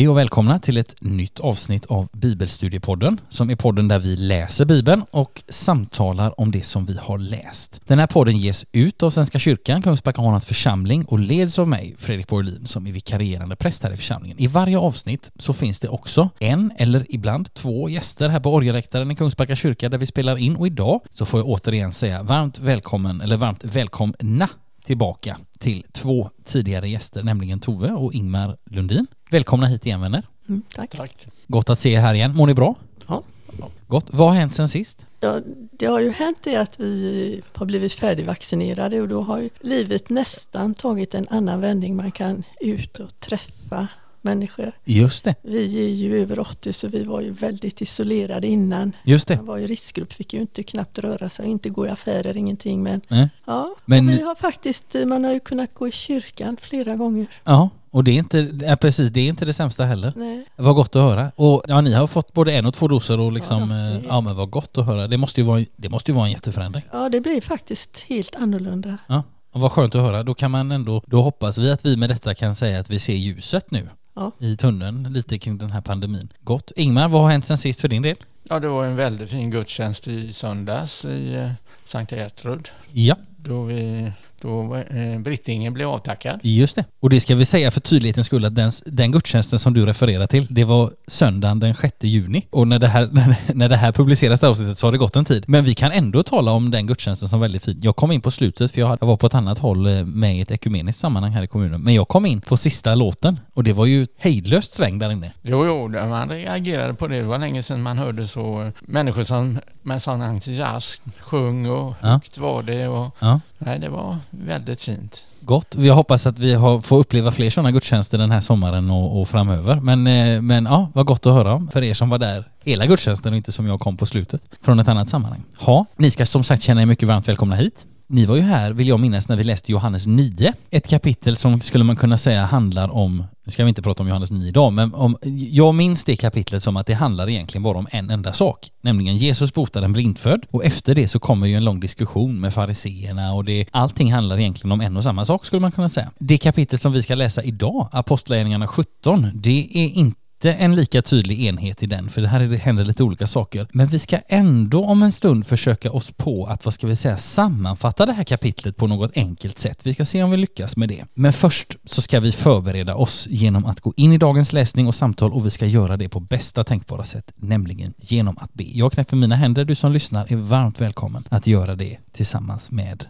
Hej och välkomna till ett nytt avsnitt av Bibelstudiepodden som är podden där vi läser Bibeln och samtalar om det som vi har läst. Den här podden ges ut av Svenska kyrkan, Kungsbacka församling och leds av mig, Fredrik Borlin, som är vikarierande präst här i församlingen. I varje avsnitt så finns det också en eller ibland två gäster här på orgelläktaren i Kungsbacka kyrka där vi spelar in och idag så får jag återigen säga varmt välkommen, eller varmt välkomna tillbaka till två tidigare gäster, nämligen Tove och Ingmar Lundin. Välkomna hit igen vänner. Mm, tack. tack. Gott att se er här igen. Mår ni bra? Ja. Gott. Vad har hänt sen sist? Ja, det har ju hänt det att vi har blivit färdigvaccinerade och då har ju livet nästan tagit en annan vändning. Man kan ut och träffa människor. Just det. Vi är ju över 80 så vi var ju väldigt isolerade innan. Just det. Man var i riskgrupp, fick ju inte knappt röra sig, inte gå i affärer, ingenting. Men, Nej. ja, men vi har faktiskt, man har ju kunnat gå i kyrkan flera gånger. Ja, och det är inte, ja, precis, det är inte det sämsta heller. Nej. Vad gott att höra. Och ja, ni har fått både en och två doser och liksom, ja, eh, ja men vad gott att höra. Det måste ju vara, det måste ju vara en jätteförändring. Ja, det blir faktiskt helt annorlunda. Ja, och vad skönt att höra. Då kan man ändå, då hoppas vi att vi med detta kan säga att vi ser ljuset nu ja. i tunneln lite kring den här pandemin. Gott. Ingmar, vad har hänt sen sist för din del? Ja, det var en väldigt fin gudstjänst i söndags i eh, Sankt Gertrud. Ja. Då vi då eh, Brittinge blev avtackad. Just det. Och det ska vi säga för tydlighetens skull att den, den gudstjänsten som du refererar till, det var söndagen den 6 juni. Och när det här, när det här publiceras det avsnittet så har det gått en tid. Men vi kan ändå tala om den gudstjänsten som väldigt fin. Jag kom in på slutet för jag var på ett annat håll eh, med i ett ekumeniskt sammanhang här i kommunen. Men jag kom in på sista låten och det var ju hejdlöst sväng där inne. Jo, jo, man reagerade på det. Det var länge sedan man hörde så människor som med sån entusiasm sjöng och högt ja. var det. Och, ja. Nej, det var väldigt fint. Gott. Jag hoppas att vi har, får uppleva fler sådana gudstjänster den här sommaren och, och, framöver. Men, eh, men ja, vad gott att höra om för er som var där hela gudstjänsten och inte som jag kom på slutet från ett annat sammanhang. Ja, ni ska som sagt känna er mycket varmt välkomna hit. Ni var ju här, vill jag minnas, när vi läste Johannes 9. Ett kapitel som skulle man kunna säga handlar om, nu ska vi inte prata om Johannes 9 idag, men om, jag minns det kapitlet som att det handlar egentligen bara om en enda sak, nämligen Jesus botar en blindfödd och efter det så kommer ju en lång diskussion med fariseerna och det, allting handlar egentligen om en och samma sak skulle man kunna säga. Det kapitlet som vi ska läsa idag, Apostlagärningarna 17, det är inte inte en lika tydlig enhet i den, för det här händer lite olika saker. Men vi ska ändå om en stund försöka oss på att, vad ska vi säga, sammanfatta det här kapitlet på något enkelt sätt. Vi ska se om vi lyckas med det. Men först så ska vi förbereda oss genom att gå in i dagens läsning och samtal och vi ska göra det på bästa tänkbara sätt, nämligen genom att be. Jag knäpper mina händer, du som lyssnar är varmt välkommen att göra det tillsammans med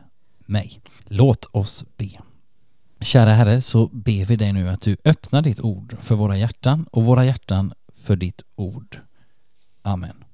mig. Låt oss be. Kära Herre, så ber vi dig nu att du öppnar ditt ord för våra hjärtan och våra hjärtan för ditt ord. Amen.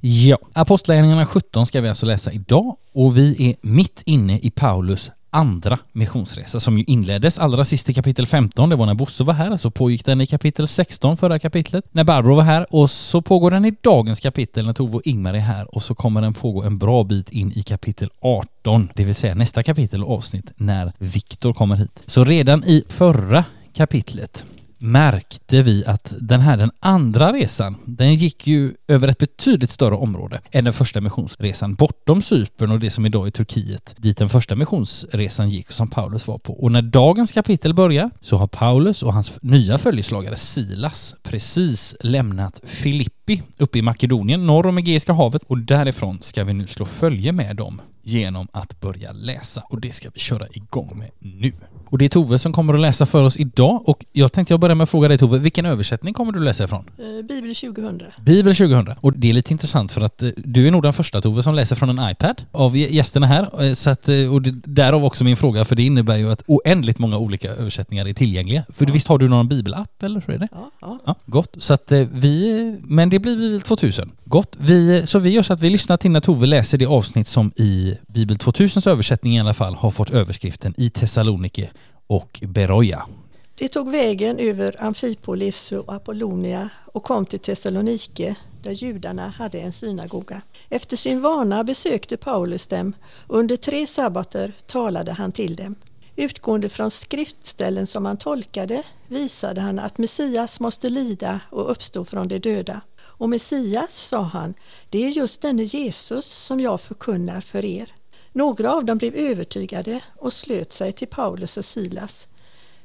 Ja, Apostlagärningarna 17 ska vi alltså läsa idag och vi är mitt inne i Paulus andra missionsresa som ju inleddes allra sist i kapitel 15. Det var när Bosse var här, så pågick den i kapitel 16 förra kapitlet. När Barbro var här och så pågår den i dagens kapitel när Tove och Ingmar är här och så kommer den pågå en bra bit in i kapitel 18, det vill säga nästa kapitel och avsnitt när Viktor kommer hit. Så redan i förra kapitlet märkte vi att den här, den andra resan, den gick ju över ett betydligt större område än den första missionsresan, bortom Cypern och det som idag är Turkiet, dit den första missionsresan gick som Paulus var på. Och när dagens kapitel börjar så har Paulus och hans nya följeslagare Silas precis lämnat Filippi uppe i Makedonien, norr om Egeiska havet och därifrån ska vi nu slå följe med dem genom att börja läsa och det ska vi köra igång med nu. Och det är Tove som kommer att läsa för oss idag och jag tänkte jag börja med att fråga dig Tove, vilken översättning kommer du läsa ifrån? Eh, Bibel 2000. Bibel 2000. Och det är lite intressant för att eh, du är nog den första Tove som läser från en iPad av gästerna här. Eh, så att, och det, därav också min fråga, för det innebär ju att oändligt många olika översättningar är tillgängliga. För ja. visst har du någon bibelapp eller hur är det? Ja, ja. ja. Gott. Så att vi, men det blir Bibel 2000. Gott. Vi, så vi gör så att vi lyssnar till när Tove läser det avsnitt som i Bibel 2000s översättning i alla fall har fått överskriften i Thessalonike och Beroja. De tog vägen över Amfipolis och Apollonia och kom till Thessalonike där judarna hade en synagoga. Efter sin vana besökte Paulus dem och under tre sabbater talade han till dem. Utgående från skriftställen som han tolkade visade han att Messias måste lida och uppstå från de döda. Och Messias, sa han, det är just denne Jesus som jag förkunnar för er. Några av dem blev övertygade och slöt sig till Paulus och Silas.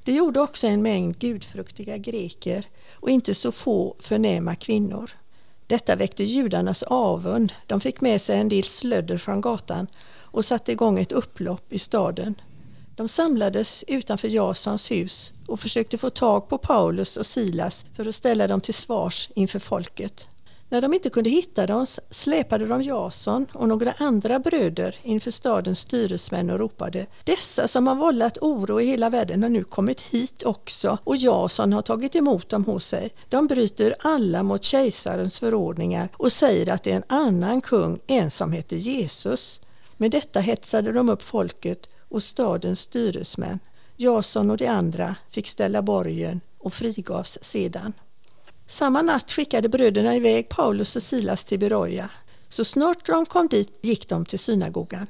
Det gjorde också en mängd gudfruktiga greker och inte så få förnäma kvinnor. Detta väckte judarnas avund. De fick med sig en del slödder från gatan och satte igång ett upplopp i staden. De samlades utanför Jasons hus och försökte få tag på Paulus och Silas för att ställa dem till svars inför folket. När de inte kunde hitta dem släpade de Jason och några andra bröder inför stadens styresmän och ropade Dessa som har vållat oro i hela världen har nu kommit hit också och Jason har tagit emot dem hos sig. De bryter alla mot kejsarens förordningar och säger att det är en annan kung, en som heter Jesus. Med detta hetsade de upp folket och stadens styresmän. Jason och de andra fick ställa borgen och frigavs sedan. Samma natt skickade bröderna iväg Paulus och Silas till Beroja. Så snart de kom dit gick de till synagogan.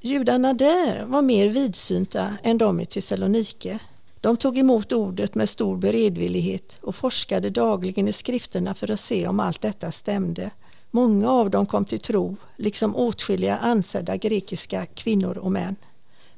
Judarna där var mer vidsynta än de i Thessalonike. De tog emot ordet med stor beredvillighet och forskade dagligen i skrifterna för att se om allt detta stämde. Många av dem kom till tro, liksom åtskilliga ansedda grekiska kvinnor och män.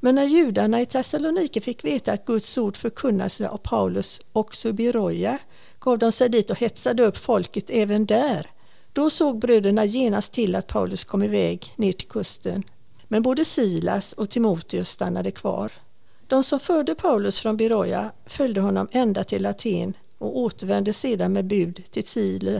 Men när judarna i Thessalonike fick veta att Guds ord förkunnades av Paulus också i Beroja gav de sig dit och hetsade upp folket även där. Då såg bröderna genast till att Paulus kom iväg ner till kusten. Men både Silas och Timoteus stannade kvar. De som förde Paulus från Beroja följde honom ända till Aten och återvände sedan med bud till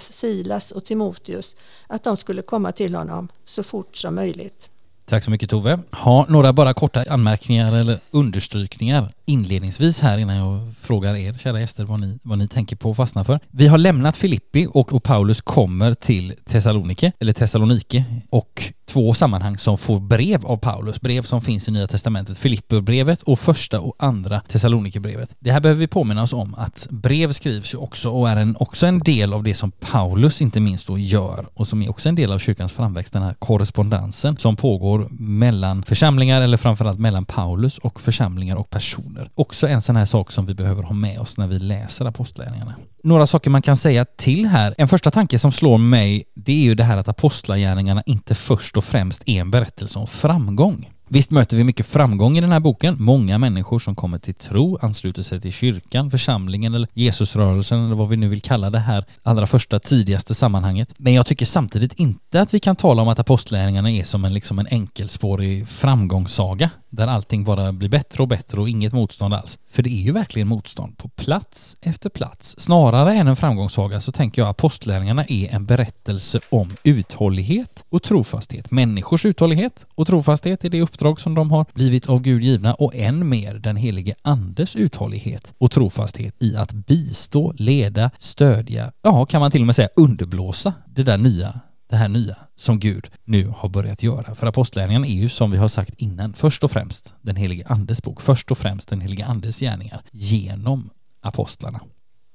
Silas och Timoteus att de skulle komma till honom så fort som möjligt. Tack så mycket Tove. Ha några bara korta anmärkningar eller understrykningar inledningsvis här innan jag frågar er kära gäster vad ni, vad ni tänker på och fastnar för. Vi har lämnat Filippi och, och Paulus kommer till Thessalonike, eller Thessalonike och två sammanhang som får brev av Paulus, brev som finns i Nya Testamentet, Filipperbrevet och första och andra Thessalonikerbrevet. Det här behöver vi påminna oss om att brev skrivs ju också och är en, också en del av det som Paulus inte minst då gör och som är också en del av kyrkans framväxt, den här korrespondensen som pågår mellan församlingar eller framförallt mellan Paulus och församlingar och personer. Också en sån här sak som vi behöver ha med oss när vi läser apostlagärningarna några saker man kan säga till här. En första tanke som slår mig, det är ju det här att apostlagärningarna inte först och främst är en berättelse om framgång. Visst möter vi mycket framgång i den här boken. Många människor som kommer till tro, ansluter sig till kyrkan, församlingen eller Jesusrörelsen eller vad vi nu vill kalla det här allra första tidigaste sammanhanget. Men jag tycker samtidigt inte att vi kan tala om att apostlärningarna är som en, liksom en enkelspårig framgångssaga där allting bara blir bättre och bättre och inget motstånd alls. För det är ju verkligen motstånd på plats efter plats. Snarare än en framgångssaga så tänker jag att apostlärningarna är en berättelse om uthållighet och trofasthet. Människors uthållighet och trofasthet är det uppdrag som de har blivit av Gud givna och än mer den helige Andes uthållighet och trofasthet i att bistå, leda, stödja, ja, kan man till och med säga underblåsa det där nya det här nya som Gud nu har börjat göra. För apostlärningarna är ju som vi har sagt innan först och främst den helige Andes bok, först och främst den helige Andes gärningar genom apostlarna.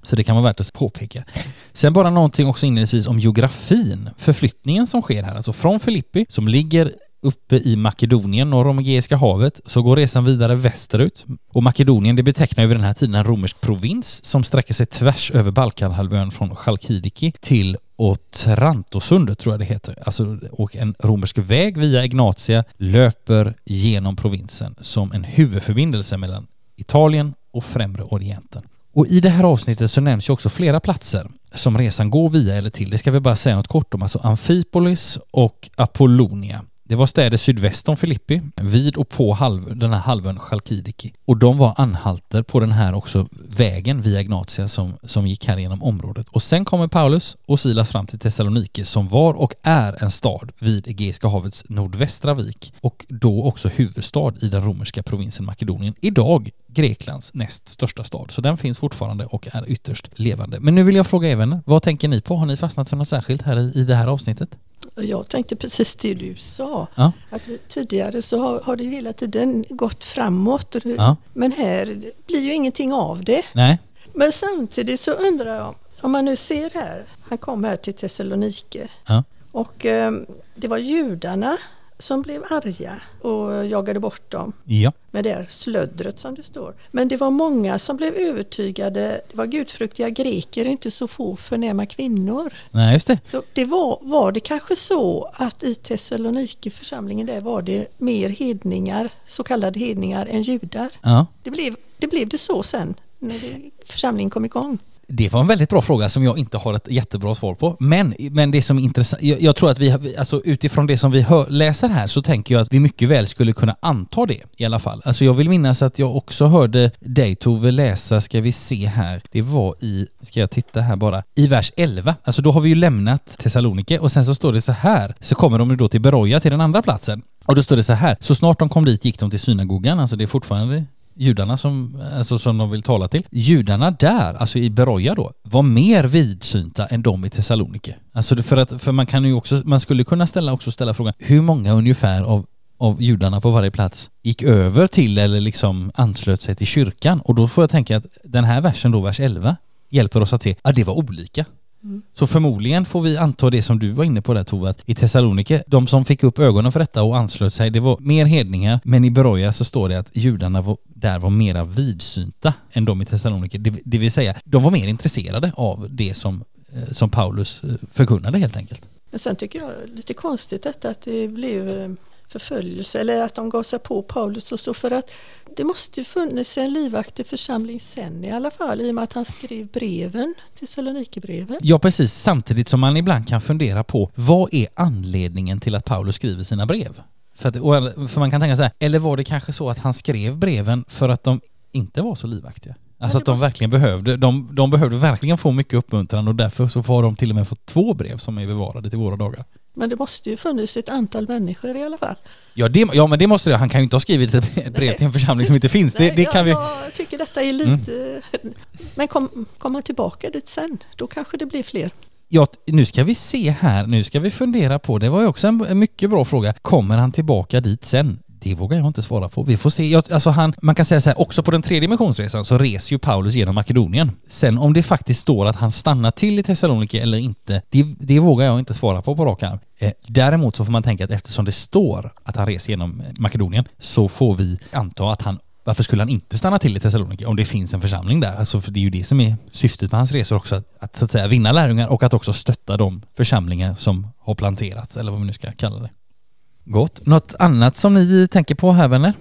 Så det kan vara värt att påpeka. Sen bara någonting också inledningsvis om geografin, förflyttningen som sker här, alltså från Filippi som ligger uppe i Makedonien norr om Egeiska havet så går resan vidare västerut. Och Makedonien det betecknar ju vid den här tiden en romersk provins som sträcker sig tvärs över Balkanhalvön från Chalkidiki till och Trantosundet tror jag det heter. Alltså, och en romersk väg via Ignatia löper genom provinsen som en huvudförbindelse mellan Italien och Främre Orienten. Och i det här avsnittet så nämns ju också flera platser som resan går via eller till. Det ska vi bara säga något kort om, alltså Amfipolis och Apollonia. Det var städer sydväst om Filippi, vid och på halv, den här halvön Chalkidiki. Och de var anhalter på den här också vägen via Ignatia som, som gick här genom området. Och sen kommer Paulus och Silas fram till Thessalonike som var och är en stad vid Egeiska havets nordvästra vik och då också huvudstad i den romerska provinsen Makedonien. Idag Greklands näst största stad. Så den finns fortfarande och är ytterst levande. Men nu vill jag fråga er vänner, vad tänker ni på? Har ni fastnat för något särskilt här i, i det här avsnittet? Jag tänkte precis det du sa. Ja. Att tidigare så har, har det hela tiden gått framåt. Ja. Men här blir ju ingenting av det. Nej. Men samtidigt så undrar jag, om man nu ser här, han kom här till Thessalonike. Ja. Och eh, det var judarna som blev arga och jagade bort dem ja. med det här slöddret som det står. Men det var många som blev övertygade. Det var gudfruktiga greker, inte så få förnäma kvinnor. Nej, just det. Så det var, var det kanske så att i Thessaloniki församlingen där var det mer hedningar, så kallade hedningar, än judar. Ja. Det blev det, blev det så sen när församlingen kom igång? Det var en väldigt bra fråga som jag inte har ett jättebra svar på. Men, men det som är intressant, jag, jag tror att vi, alltså utifrån det som vi hör, läser här så tänker jag att vi mycket väl skulle kunna anta det i alla fall. Alltså jag vill minnas att jag också hörde dig Tove läsa, ska vi se här, det var i, ska jag titta här bara, i vers 11. Alltså då har vi ju lämnat Thessalonike och sen så står det så här, så kommer de då till Beroja till den andra platsen. Och då står det så här, så snart de kom dit gick de till synagogan, alltså det är fortfarande judarna som, alltså som de vill tala till. Judarna där, alltså i Beroja då, var mer vidsynta än de i Thessalonike. Alltså för att, för man kan ju också, man skulle kunna ställa också ställa frågan, hur många ungefär av av judarna på varje plats gick över till eller liksom anslöt sig till kyrkan och då får jag tänka att den här versen då, vers 11, hjälper oss att se att det var olika. Mm. Så förmodligen får vi anta det som du var inne på där Tove, att i Thessalonike, de som fick upp ögonen för detta och anslöt sig, det var mer hedningar, men i Beroja så står det att judarna var, där var mera vidsynta än de i Thessalonike. Det, det vill säga, de var mer intresserade av det som, eh, som Paulus eh, förkunnade helt enkelt. Men sen tycker jag lite konstigt detta att det blev eh, förföljelse eller att de gav sig på Paulus och så för att det måste ju funnits en livaktig församling sen i alla fall i och med att han skrev breven till Salonikebreven. Ja precis, samtidigt som man ibland kan fundera på vad är anledningen till att Paulus skriver sina brev? För, att, för man kan tänka så här, eller var det kanske så att han skrev breven för att de inte var så livaktiga? Alltså att de verkligen behövde, de, de behövde verkligen få mycket uppmuntran och därför så får de till och med fått två brev som är bevarade till våra dagar. Men det måste ju funnits ett antal människor i alla fall. Ja, det, ja men det måste det. Han kan ju inte ha skrivit ett brev till en församling som inte finns. Det, det kan jag, vi... jag tycker detta är lite... Mm. Men kom, kom man tillbaka dit sen, då kanske det blir fler. Ja, nu ska vi se här, nu ska vi fundera på, det var ju också en mycket bra fråga. Kommer han tillbaka dit sen? Det vågar jag inte svara på. Vi får se. Jag, alltså han, man kan säga så här, också på den tredje missionsresan så reser ju Paulus genom Makedonien. Sen om det faktiskt står att han stannar till i Thessaloniki eller inte, det, det vågar jag inte svara på på rak arm. Eh, däremot så får man tänka att eftersom det står att han reser genom eh, Makedonien så får vi anta att han varför skulle han inte stanna till i Thessaloniki om det finns en församling där? Alltså för det är ju det som är syftet med hans resor också, att, att så att säga vinna lärjungar och att också stötta de församlingar som har planterats, eller vad vi nu ska kalla det. Gott. Något annat som ni tänker på här vänner?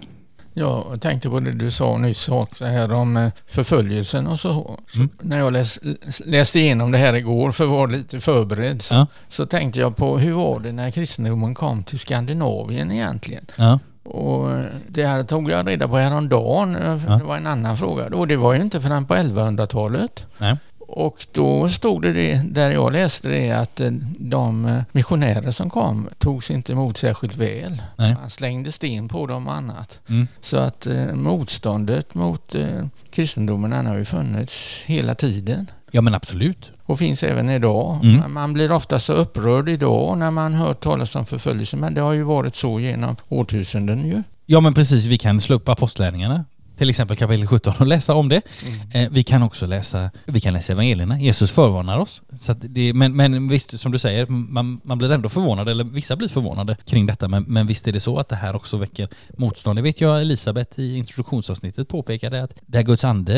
Jag tänkte på det du sa nyss också här om eh, förföljelsen och så. Mm. när jag läs, läste igenom det här igår för att vara lite förberedd så, ja. så tänkte jag på hur var det när kristendomen kom till Skandinavien egentligen? Ja. Och det här tog jag reda på häromdagen. Eh, ja. Det var en annan fråga. Och det var ju inte förrän på 1100-talet. Nej. Och då stod det, det där jag läste det att eh, de eh, missionärer som kom togs inte emot särskilt väl. Nej. Man slängde sten på dem och annat. Mm. Så att eh, motståndet mot eh, kristendomen har ju funnits hela tiden. Ja men absolut. Och finns även idag. Mm. Man blir ofta så upprörd idag när man hör talas om förföljelse men det har ju varit så genom årtusenden ju. Ja men precis, vi kan slå upp apostlärningarna till exempel kapitel 17 och läsa om det. Mm. Eh, vi kan också läsa, vi kan läsa evangelierna. Jesus förvarnar oss. Så det, men, men visst, som du säger, man, man blir ändå förvånad, eller vissa blir förvånade kring detta, men, men visst är det så att det här också väcker motstånd. Det vet jag Elisabeth i introduktionsavsnittet påpekade att där Guds ande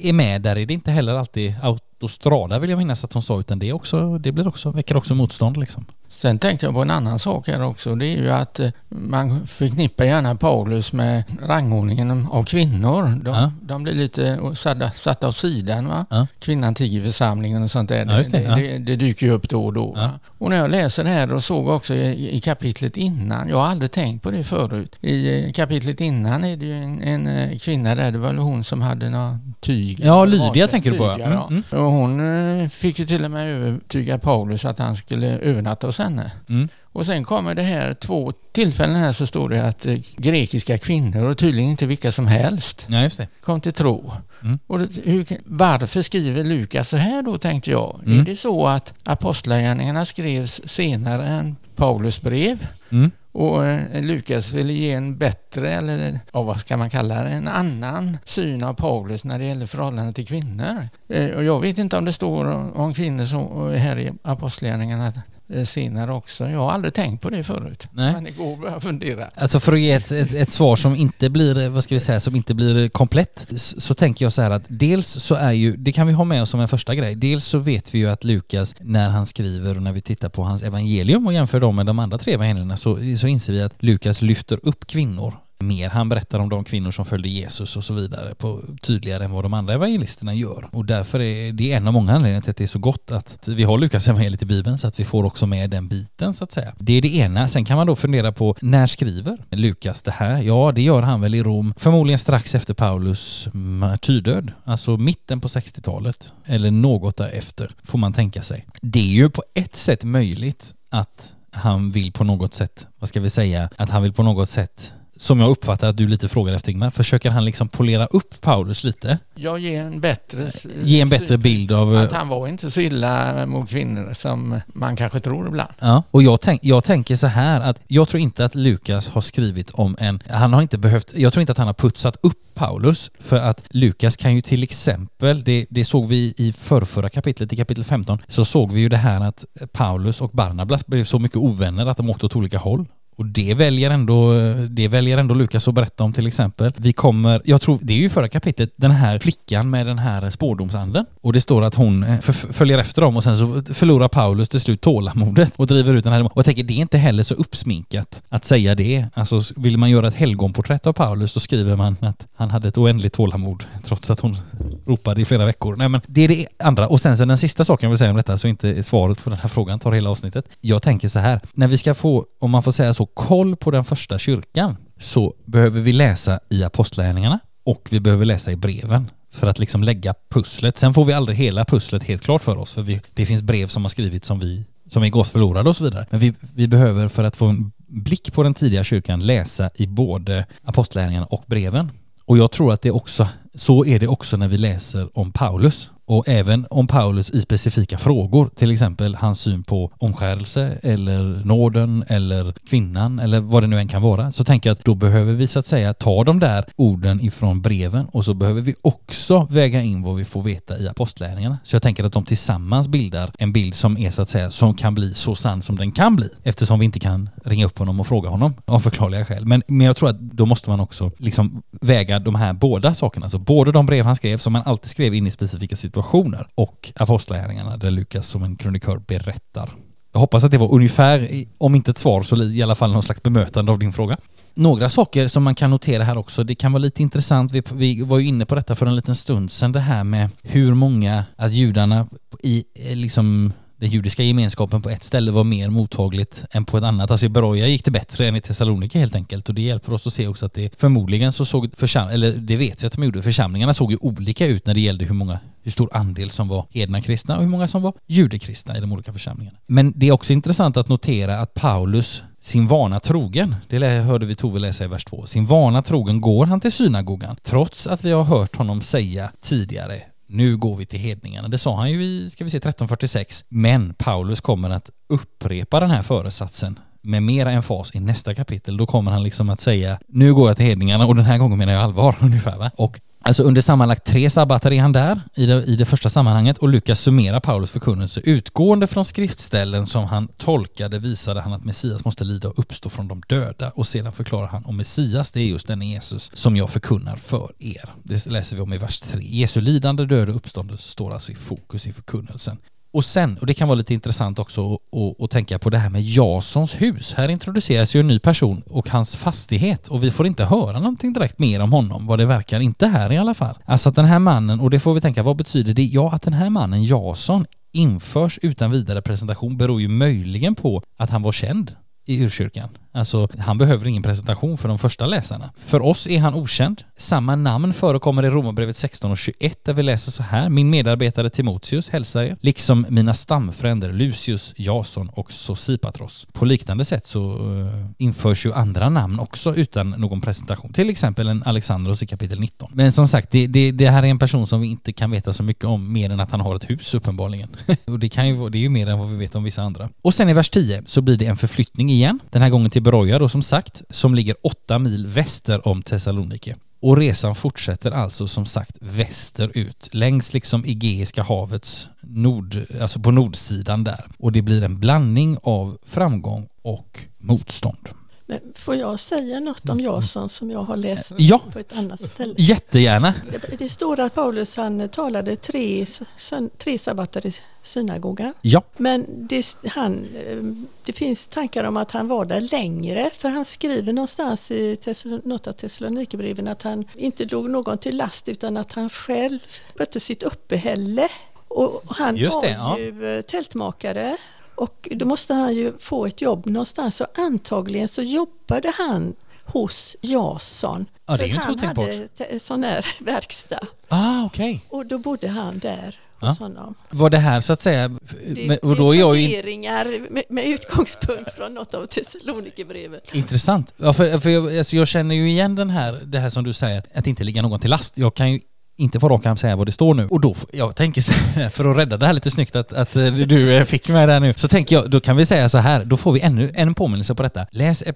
är med, där är det inte heller alltid autostrada vill jag minnas att hon sa, utan det, också, det blir också, väcker också motstånd liksom. Sen tänkte jag på en annan sak här också. Det är ju att eh, man förknippar gärna Paulus med rangordningen av kvinnor. De, ja. de blir lite satta, satta åt sidan. Va? Ja. Kvinnan tiger i församlingen och sånt där. Ja, det, det, det, det, dyker ju upp då och då. Och när jag läser det här och såg också i, i, kapitlet innan, jag har aldrig tänkt på det förut. I eh, kapitlet innan är det ju en, en eh, kvinna där, det var väl hon som hade några tyg. Ja, Lydia tänker du på. Mm, mm. Och hon fick ju till och med övertyga Paulus att han skulle övernatta hos henne. Mm. Och sen kommer det här två tillfällen här så står det att eh, grekiska kvinnor och tydligen inte vilka som helst ja, just det. kom till tro. Mm. Och hur, varför skriver Lukas så här då tänkte jag? Mm. Är det så att apostlagärningarna skrevs senare än Paulus brev? Mm. Och eh, Lukas ville ge en bättre, eller ja, vad ska man kalla det, en annan syn av Paulus när det gäller förhållandet till kvinnor. Eh, och jag vet inte om det står om kvinnor så eh, här i Apostlagärningarna senare också. Jag har aldrig tänkt på det förut. Nej. Men igår började jag fundera. Alltså för att ge ett, ett, ett, svar som inte blir, vad ska vi säga, som inte blir komplett så, så tänker jag så här att dels så är ju, det kan vi ha med oss som en första grej, dels så vet vi ju att Lukas när han skriver och när vi tittar på hans evangelium och jämför dem med de andra tre evangelierna så, så inser vi att Lukas lyfter upp kvinnor mer. Han berättar om de kvinnor som följde Jesus och så vidare på tydligare än vad de andra evangelisterna gör. Och därför är det en av många anledningar till att det är så gott att vi har Lukas evangeliet i Bibeln så att vi får också med den biten så att säga. Det är det ena. Sen kan man då fundera på när skriver Lukas det här? Ja, det gör han väl i Rom, förmodligen strax efter Paulus martyrdöd, alltså mitten på 60-talet eller något därefter får man tänka sig. Det är ju på ett sätt möjligt att han vill på något sätt, vad ska vi säga, att han vill på något sätt som jag uppfattar att du lite frågar efter Ingmar, försöker han liksom polera upp Paulus lite? Ja, ge en bättre... Ge en bättre bild av... Att han var inte så illa mot kvinnor som man kanske tror ibland. Ja, och jag, tänk, jag tänker så här att jag tror inte att Lukas har skrivit om en... Han har inte behövt... Jag tror inte att han har putsat upp Paulus för att Lukas kan ju till exempel, det, det såg vi i förrförra kapitlet, i kapitel 15, så såg vi ju det här att Paulus och Barnabas blev så mycket ovänner att de åkte åt olika håll. Och det väljer ändå, det väljer ändå Lukas att berätta om till exempel. Vi kommer, jag tror, det är ju förra kapitlet, den här flickan med den här spårdomsanden. Och det står att hon eh, följer efter dem och sen så förlorar Paulus till slut tålamodet och driver ut den här. Och jag tänker, det är inte heller så uppsminkat att säga det. Alltså vill man göra ett helgonporträtt av Paulus så skriver man att han hade ett oändligt tålamod trots att hon ropade i flera veckor. Nej men det är det andra. Och sen så den sista saken jag vill säga om detta så inte svaret på den här frågan tar hela avsnittet. Jag tänker så här, när vi ska få, om man får säga så, få koll på den första kyrkan så behöver vi läsa i apostlagärningarna och vi behöver läsa i breven för att liksom lägga pusslet. Sen får vi aldrig hela pusslet helt klart för oss för vi, det finns brev som har skrivits som vi som är gått förlorade och så vidare. Men vi, vi behöver för att få en blick på den tidiga kyrkan läsa i både apostlagärningarna och breven. Och jag tror att det också, så är det också när vi läser om Paulus och även om Paulus i specifika frågor, till exempel hans syn på omskärelse eller nåden eller kvinnan eller vad det nu än kan vara, så tänker jag att då behöver vi så att säga ta de där orden ifrån breven och så behöver vi också väga in vad vi får veta i apostlärningarna. Så jag tänker att de tillsammans bildar en bild som är så att säga som kan bli så sann som den kan bli eftersom vi inte kan ringa upp honom och fråga honom av förklarliga skäl. Men, men jag tror att då måste man också liksom väga de här båda sakerna, alltså både de brev han skrev som han alltid skrev in i specifika situationer situationer och Apostlagärningarna där Lukas som en krönikör berättar. Jag hoppas att det var ungefär, om inte ett svar så i alla fall någon slags bemötande av din fråga. Några saker som man kan notera här också, det kan vara lite intressant, vi, vi var ju inne på detta för en liten stund sedan, det här med hur många, att judarna i eh, liksom den judiska gemenskapen på ett ställe var mer mottagligt än på ett annat. Alltså i Beroja gick det bättre än i Thessaloniki helt enkelt och det hjälper oss att se också att det förmodligen så såg försam eller det vet vi att de gjorde, församlingarna såg ju olika ut när det gällde hur många, hur stor andel som var hedna kristna och hur många som var judekristna i de olika församlingarna. Men det är också intressant att notera att Paulus sin vana trogen, det hörde vi Tove läsa i vers 2, sin vana trogen går han till synagogan trots att vi har hört honom säga tidigare nu går vi till hedningarna. Det sa han ju i, ska vi se, 1346. Men Paulus kommer att upprepa den här föresatsen med mera emfas i nästa kapitel. Då kommer han liksom att säga nu går jag till hedningarna och den här gången menar jag allvar ungefär va? Och Alltså under sammanlagt tre sabbater är han där i det, i det första sammanhanget och Lukas summerar Paulus förkunnelse. Utgående från skriftställen som han tolkade visade han att Messias måste lida och uppstå från de döda och sedan förklarar han om Messias, det är just den Jesus som jag förkunnar för er. Det läser vi om i vers 3. Jesu lidande, död och uppståndelse står alltså i fokus i förkunnelsen. Och sen, och det kan vara lite intressant också att, tänka på det här med Jasons hus. Här introduceras ju en ny person och hans fastighet och vi får inte höra någonting direkt mer om honom, vad det verkar, inte här i alla fall. Alltså att den här mannen, och det får vi tänka, vad betyder det? Ja, att den här mannen Jason införs utan vidare presentation beror ju möjligen på att han var känd i urkyrkan. Alltså, han behöver ingen presentation för de första läsarna. För oss är han okänd. Samma namn förekommer i Romarbrevet 16 och 21 där vi läser så här. Min medarbetare Timoteus hälsar er, liksom mina stamfränder Lucius, Jason och Sosipatros. På liknande sätt så uh, införs ju andra namn också utan någon presentation. Till exempel en Alexandros i kapitel 19. Men som sagt, det, det, det, här är en person som vi inte kan veta så mycket om mer än att han har ett hus uppenbarligen. och det, kan ju, det är ju mer än vad vi vet om vissa andra. Och sen i vers 10 så blir det en förflyttning igen. Den här gången till Broja då som sagt, som ligger åtta mil väster om Thessaloniki. Och resan fortsätter alltså som sagt västerut, längs liksom Egeiska havets nord, alltså på nordsidan där. Och det blir en blandning av framgång och motstånd. Men får jag säga något om Jason som jag har läst ja. på ett annat ställe? Jättegärna. Det står att Paulus han talade tre, tre sabbater i synagogan. Ja. Men det, han, eh, det finns tankar om att han var där längre för han skriver någonstans i något av Thessalonikerbreven att han inte låg någon till last utan att han själv skötte sitt uppehälle. Och han det, var ja. ju eh, tältmakare och då måste han ju få ett jobb någonstans och antagligen så jobbade han hos Jason. Är ju han hade sån här verkstad. Ah. Okay. Och då bodde han där hos ja. honom. Var det här så att säga... Det, och då det är jag ju... med, med utgångspunkt från något av Thessalonikerbreven. Intressant. Ja, för, för jag, alltså jag känner ju igen den här, det här som du säger, att inte ligga någon till last. Jag kan ju inte på rak arm säga vad det står nu. Och då, jag tänker för att rädda det här lite snyggt att, att eh, du eh, fick mig där nu, så tänker jag, då kan vi säga så här, då får vi ännu en påminnelse på detta. Läs eh,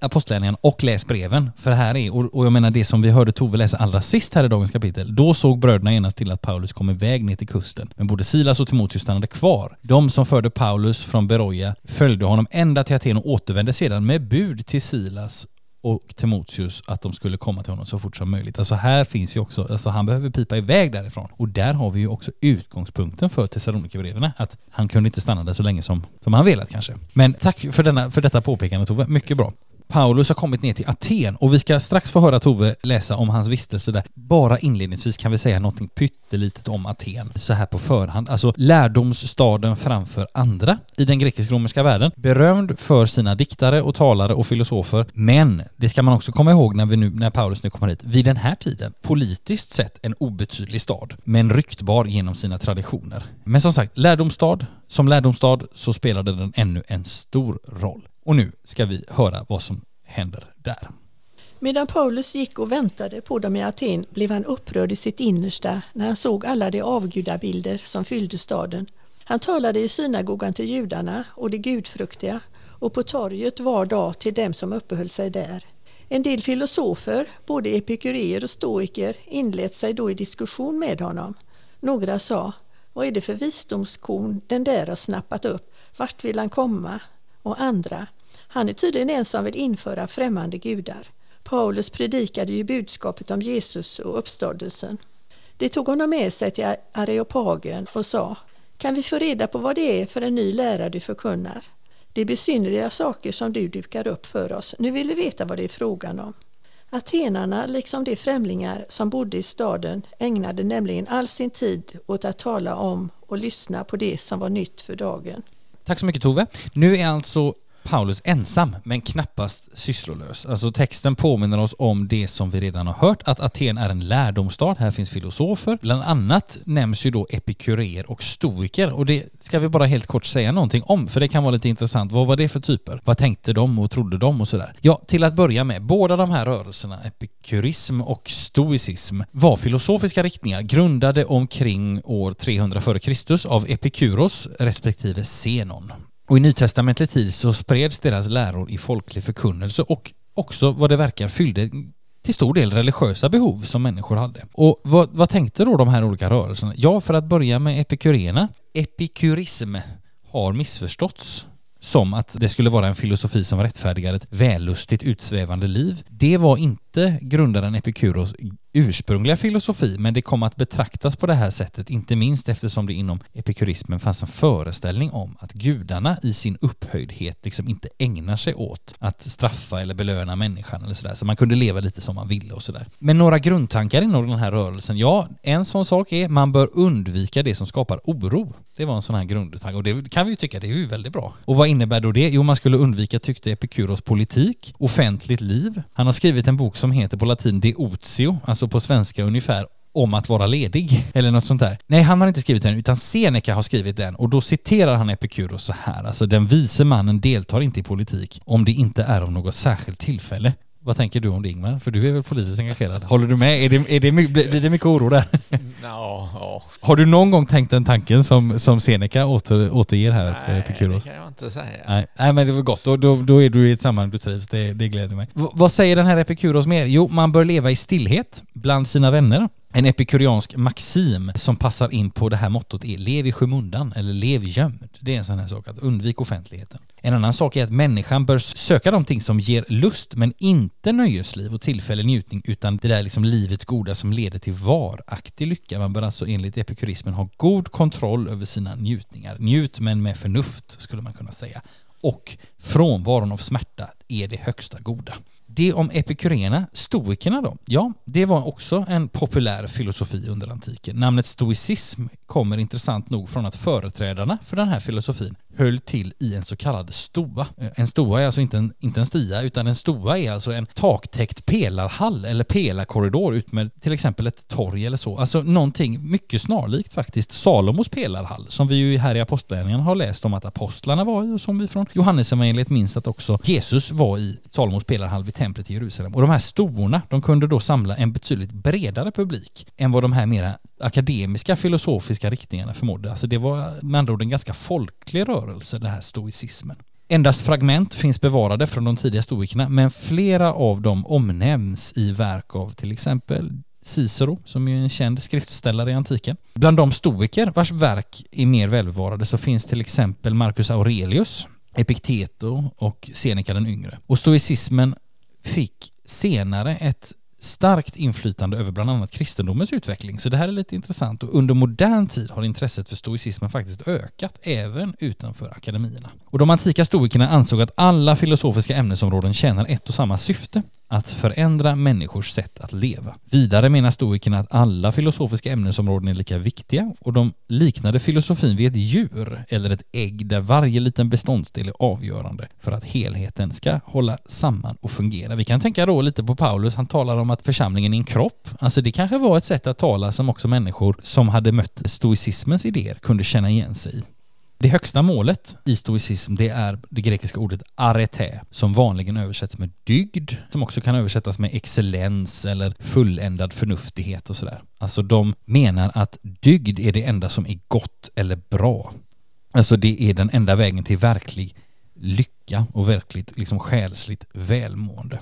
Apostlagärningarna och läs breven. För här är, och, och jag menar det som vi hörde Tove läsa allra sist här i dagens kapitel, då såg bröderna genast till att Paulus kom iväg ner till kusten. Men både Silas och Timoteus stannade kvar. De som förde Paulus från Beroja följde honom ända till Aten och återvände sedan med bud till Silas och Timoteus att de skulle komma till honom så fort som möjligt. Alltså här finns ju också, alltså han behöver pipa iväg därifrån. Och där har vi ju också utgångspunkten för Thessalonikerbreven, att han kunde inte stanna där så länge som, som han velat kanske. Men tack för, denna, för detta påpekande Tove, mycket bra. Paulus har kommit ner till Aten och vi ska strax få höra Tove läsa om hans vistelse där. Bara inledningsvis kan vi säga någonting pyttelitet om Aten så här på förhand. Alltså lärdomsstaden framför andra i den grekisk-romerska världen. Berömd för sina diktare och talare och filosofer. Men det ska man också komma ihåg när, vi nu, när Paulus nu kommer hit. Vid den här tiden, politiskt sett en obetydlig stad, men ryktbar genom sina traditioner. Men som sagt, lärdomsstad. Som lärdomsstad så spelade den ännu en stor roll. Och nu ska vi höra vad som händer där. Medan Paulus gick och väntade på dem i Aten blev han upprörd i sitt innersta när han såg alla de avgudabilder som fyllde staden. Han talade i synagogan till judarna och de gudfruktiga och på torget var dag till dem som uppehöll sig där. En del filosofer, både epikureer och stoiker, inlät sig då i diskussion med honom. Några sa, vad är det för visdomskorn den där har snappat upp? Vart vill han komma? Och andra, han är tydligen en som vill införa främmande gudar. Paulus predikade ju budskapet om Jesus och uppståndelsen. De tog honom med sig till Areopagen och sa Kan vi få reda på vad det är för en ny lära du förkunnar? Det är besynnerliga saker som du dukar upp för oss. Nu vill vi veta vad det är frågan om. Atenarna, liksom de främlingar som bodde i staden, ägnade nämligen all sin tid åt att tala om och lyssna på det som var nytt för dagen. Tack så mycket Tove. Nu är alltså Paulus ensam, men knappast sysslolös. Alltså texten påminner oss om det som vi redan har hört, att Aten är en lärdomsstad. Här finns filosofer. Bland annat nämns ju då epikurer och stoiker och det ska vi bara helt kort säga någonting om, för det kan vara lite intressant. Vad var det för typer? Vad tänkte de och trodde de och sådär? Ja, till att börja med, båda de här rörelserna, epikurism och stoicism, var filosofiska riktningar grundade omkring år 300 f.Kr. av Epikuros respektive Zenon. Och i nytestamentlig tid så spreds deras läror i folklig förkunnelse och också vad det verkar fyllde till stor del religiösa behov som människor hade. Och vad, vad tänkte då de här olika rörelserna? Ja, för att börja med epikurerna. Epikurism har missförståtts som att det skulle vara en filosofi som rättfärdigar ett vällustigt utsvävande liv. Det var inte grundaren Epikuros ursprungliga filosofi, men det kom att betraktas på det här sättet, inte minst eftersom det inom epikurismen fanns en föreställning om att gudarna i sin upphöjdhet liksom inte ägnar sig åt att straffa eller belöna människan eller sådär, så man kunde leva lite som man ville och sådär. Men några grundtankar inom den här rörelsen, ja, en sån sak är man bör undvika det som skapar oro. Det var en sån här grundtanke och det kan vi ju tycka, det är ju väldigt bra. Och vad innebär då det? Jo, man skulle undvika, tyckte Epikuros, politik, offentligt liv. Han har skrivit en bok som heter på latin De Otio, alltså på svenska ungefär om att vara ledig, eller något sånt där. Nej, han har inte skrivit den, utan Seneca har skrivit den och då citerar han Epikuros så här, alltså den vise mannen deltar inte i politik om det inte är av något särskilt tillfälle. Vad tänker du om det Ingmar? För du är väl politiskt engagerad? Håller du med? Är det, är det, blir det mycket oro där? Ja, ja. Har du någon gång tänkt den tanken som, som Seneca åter, återger här Nej, för Epikuros? Nej, det kan jag inte säga. Nej, Nej men det var gott. Då, då, då är du i ett sammanhang du trivs. Det, det gläder mig. V vad säger den här Epikuros mer? Jo, man bör leva i stillhet bland sina vänner en epikuriansk maxim som passar in på det här mottot är lev i skymundan eller lev gömd. Det är en sån här sak, att undvika offentligheten. En annan sak är att människan bör söka de ting som ger lust men inte nöjesliv och tillfällig njutning utan det där liksom livets goda som leder till varaktig lycka. Man bör alltså enligt epikurismen ha god kontroll över sina njutningar. Njut men med förnuft skulle man kunna säga. Och frånvaron av smärta är det högsta goda. Det om epikuréerna, stoikerna då? Ja, det var också en populär filosofi under antiken. Namnet stoicism kommer intressant nog från att företrädarna för den här filosofin höll till i en så kallad stoa. En stoa är alltså inte en, inte en stia, utan en stoa är alltså en taktäckt pelarhall eller pelarkorridor ut med till exempel ett torg eller så. Alltså någonting mycket snarlikt faktiskt Salomos pelarhall som vi ju här i Apostlagärningarna har läst om att apostlarna var i och som vi från Johannesevangeliet minns att också Jesus var i Salomos pelarhall vid templet i Jerusalem. Och de här stoorna, de kunde då samla en betydligt bredare publik än vad de här mera akademiska filosofiska riktningarna förmådde. Alltså det var med andra ord en ganska folklig rörelse rörelse, den här stoicismen. Endast fragment finns bevarade från de tidiga stoikerna, men flera av dem omnämns i verk av till exempel Cicero, som är en känd skriftställare i antiken. Bland de stoiker vars verk är mer välbevarade så finns till exempel Marcus Aurelius, Epikteto och Seneca den yngre. Och stoicismen fick senare ett starkt inflytande över bland annat kristendomens utveckling. Så det här är lite intressant och under modern tid har intresset för stoicismen faktiskt ökat även utanför akademierna. Och de antika stoikerna ansåg att alla filosofiska ämnesområden tjänar ett och samma syfte, att förändra människors sätt att leva. Vidare menar stoikerna att alla filosofiska ämnesområden är lika viktiga och de liknade filosofin vid ett djur eller ett ägg där varje liten beståndsdel är avgörande för att helheten ska hålla samman och fungera. Vi kan tänka då lite på Paulus, han talar om att församlingen är en kropp. Alltså det kanske var ett sätt att tala som också människor som hade mött stoicismens idéer kunde känna igen sig i. Det högsta målet i stoicism det är det grekiska ordet arete som vanligen översätts med dygd som också kan översättas med excellens eller fulländad förnuftighet och sådär. Alltså de menar att dygd är det enda som är gott eller bra. Alltså det är den enda vägen till verklig lycka och verkligt liksom själsligt välmående.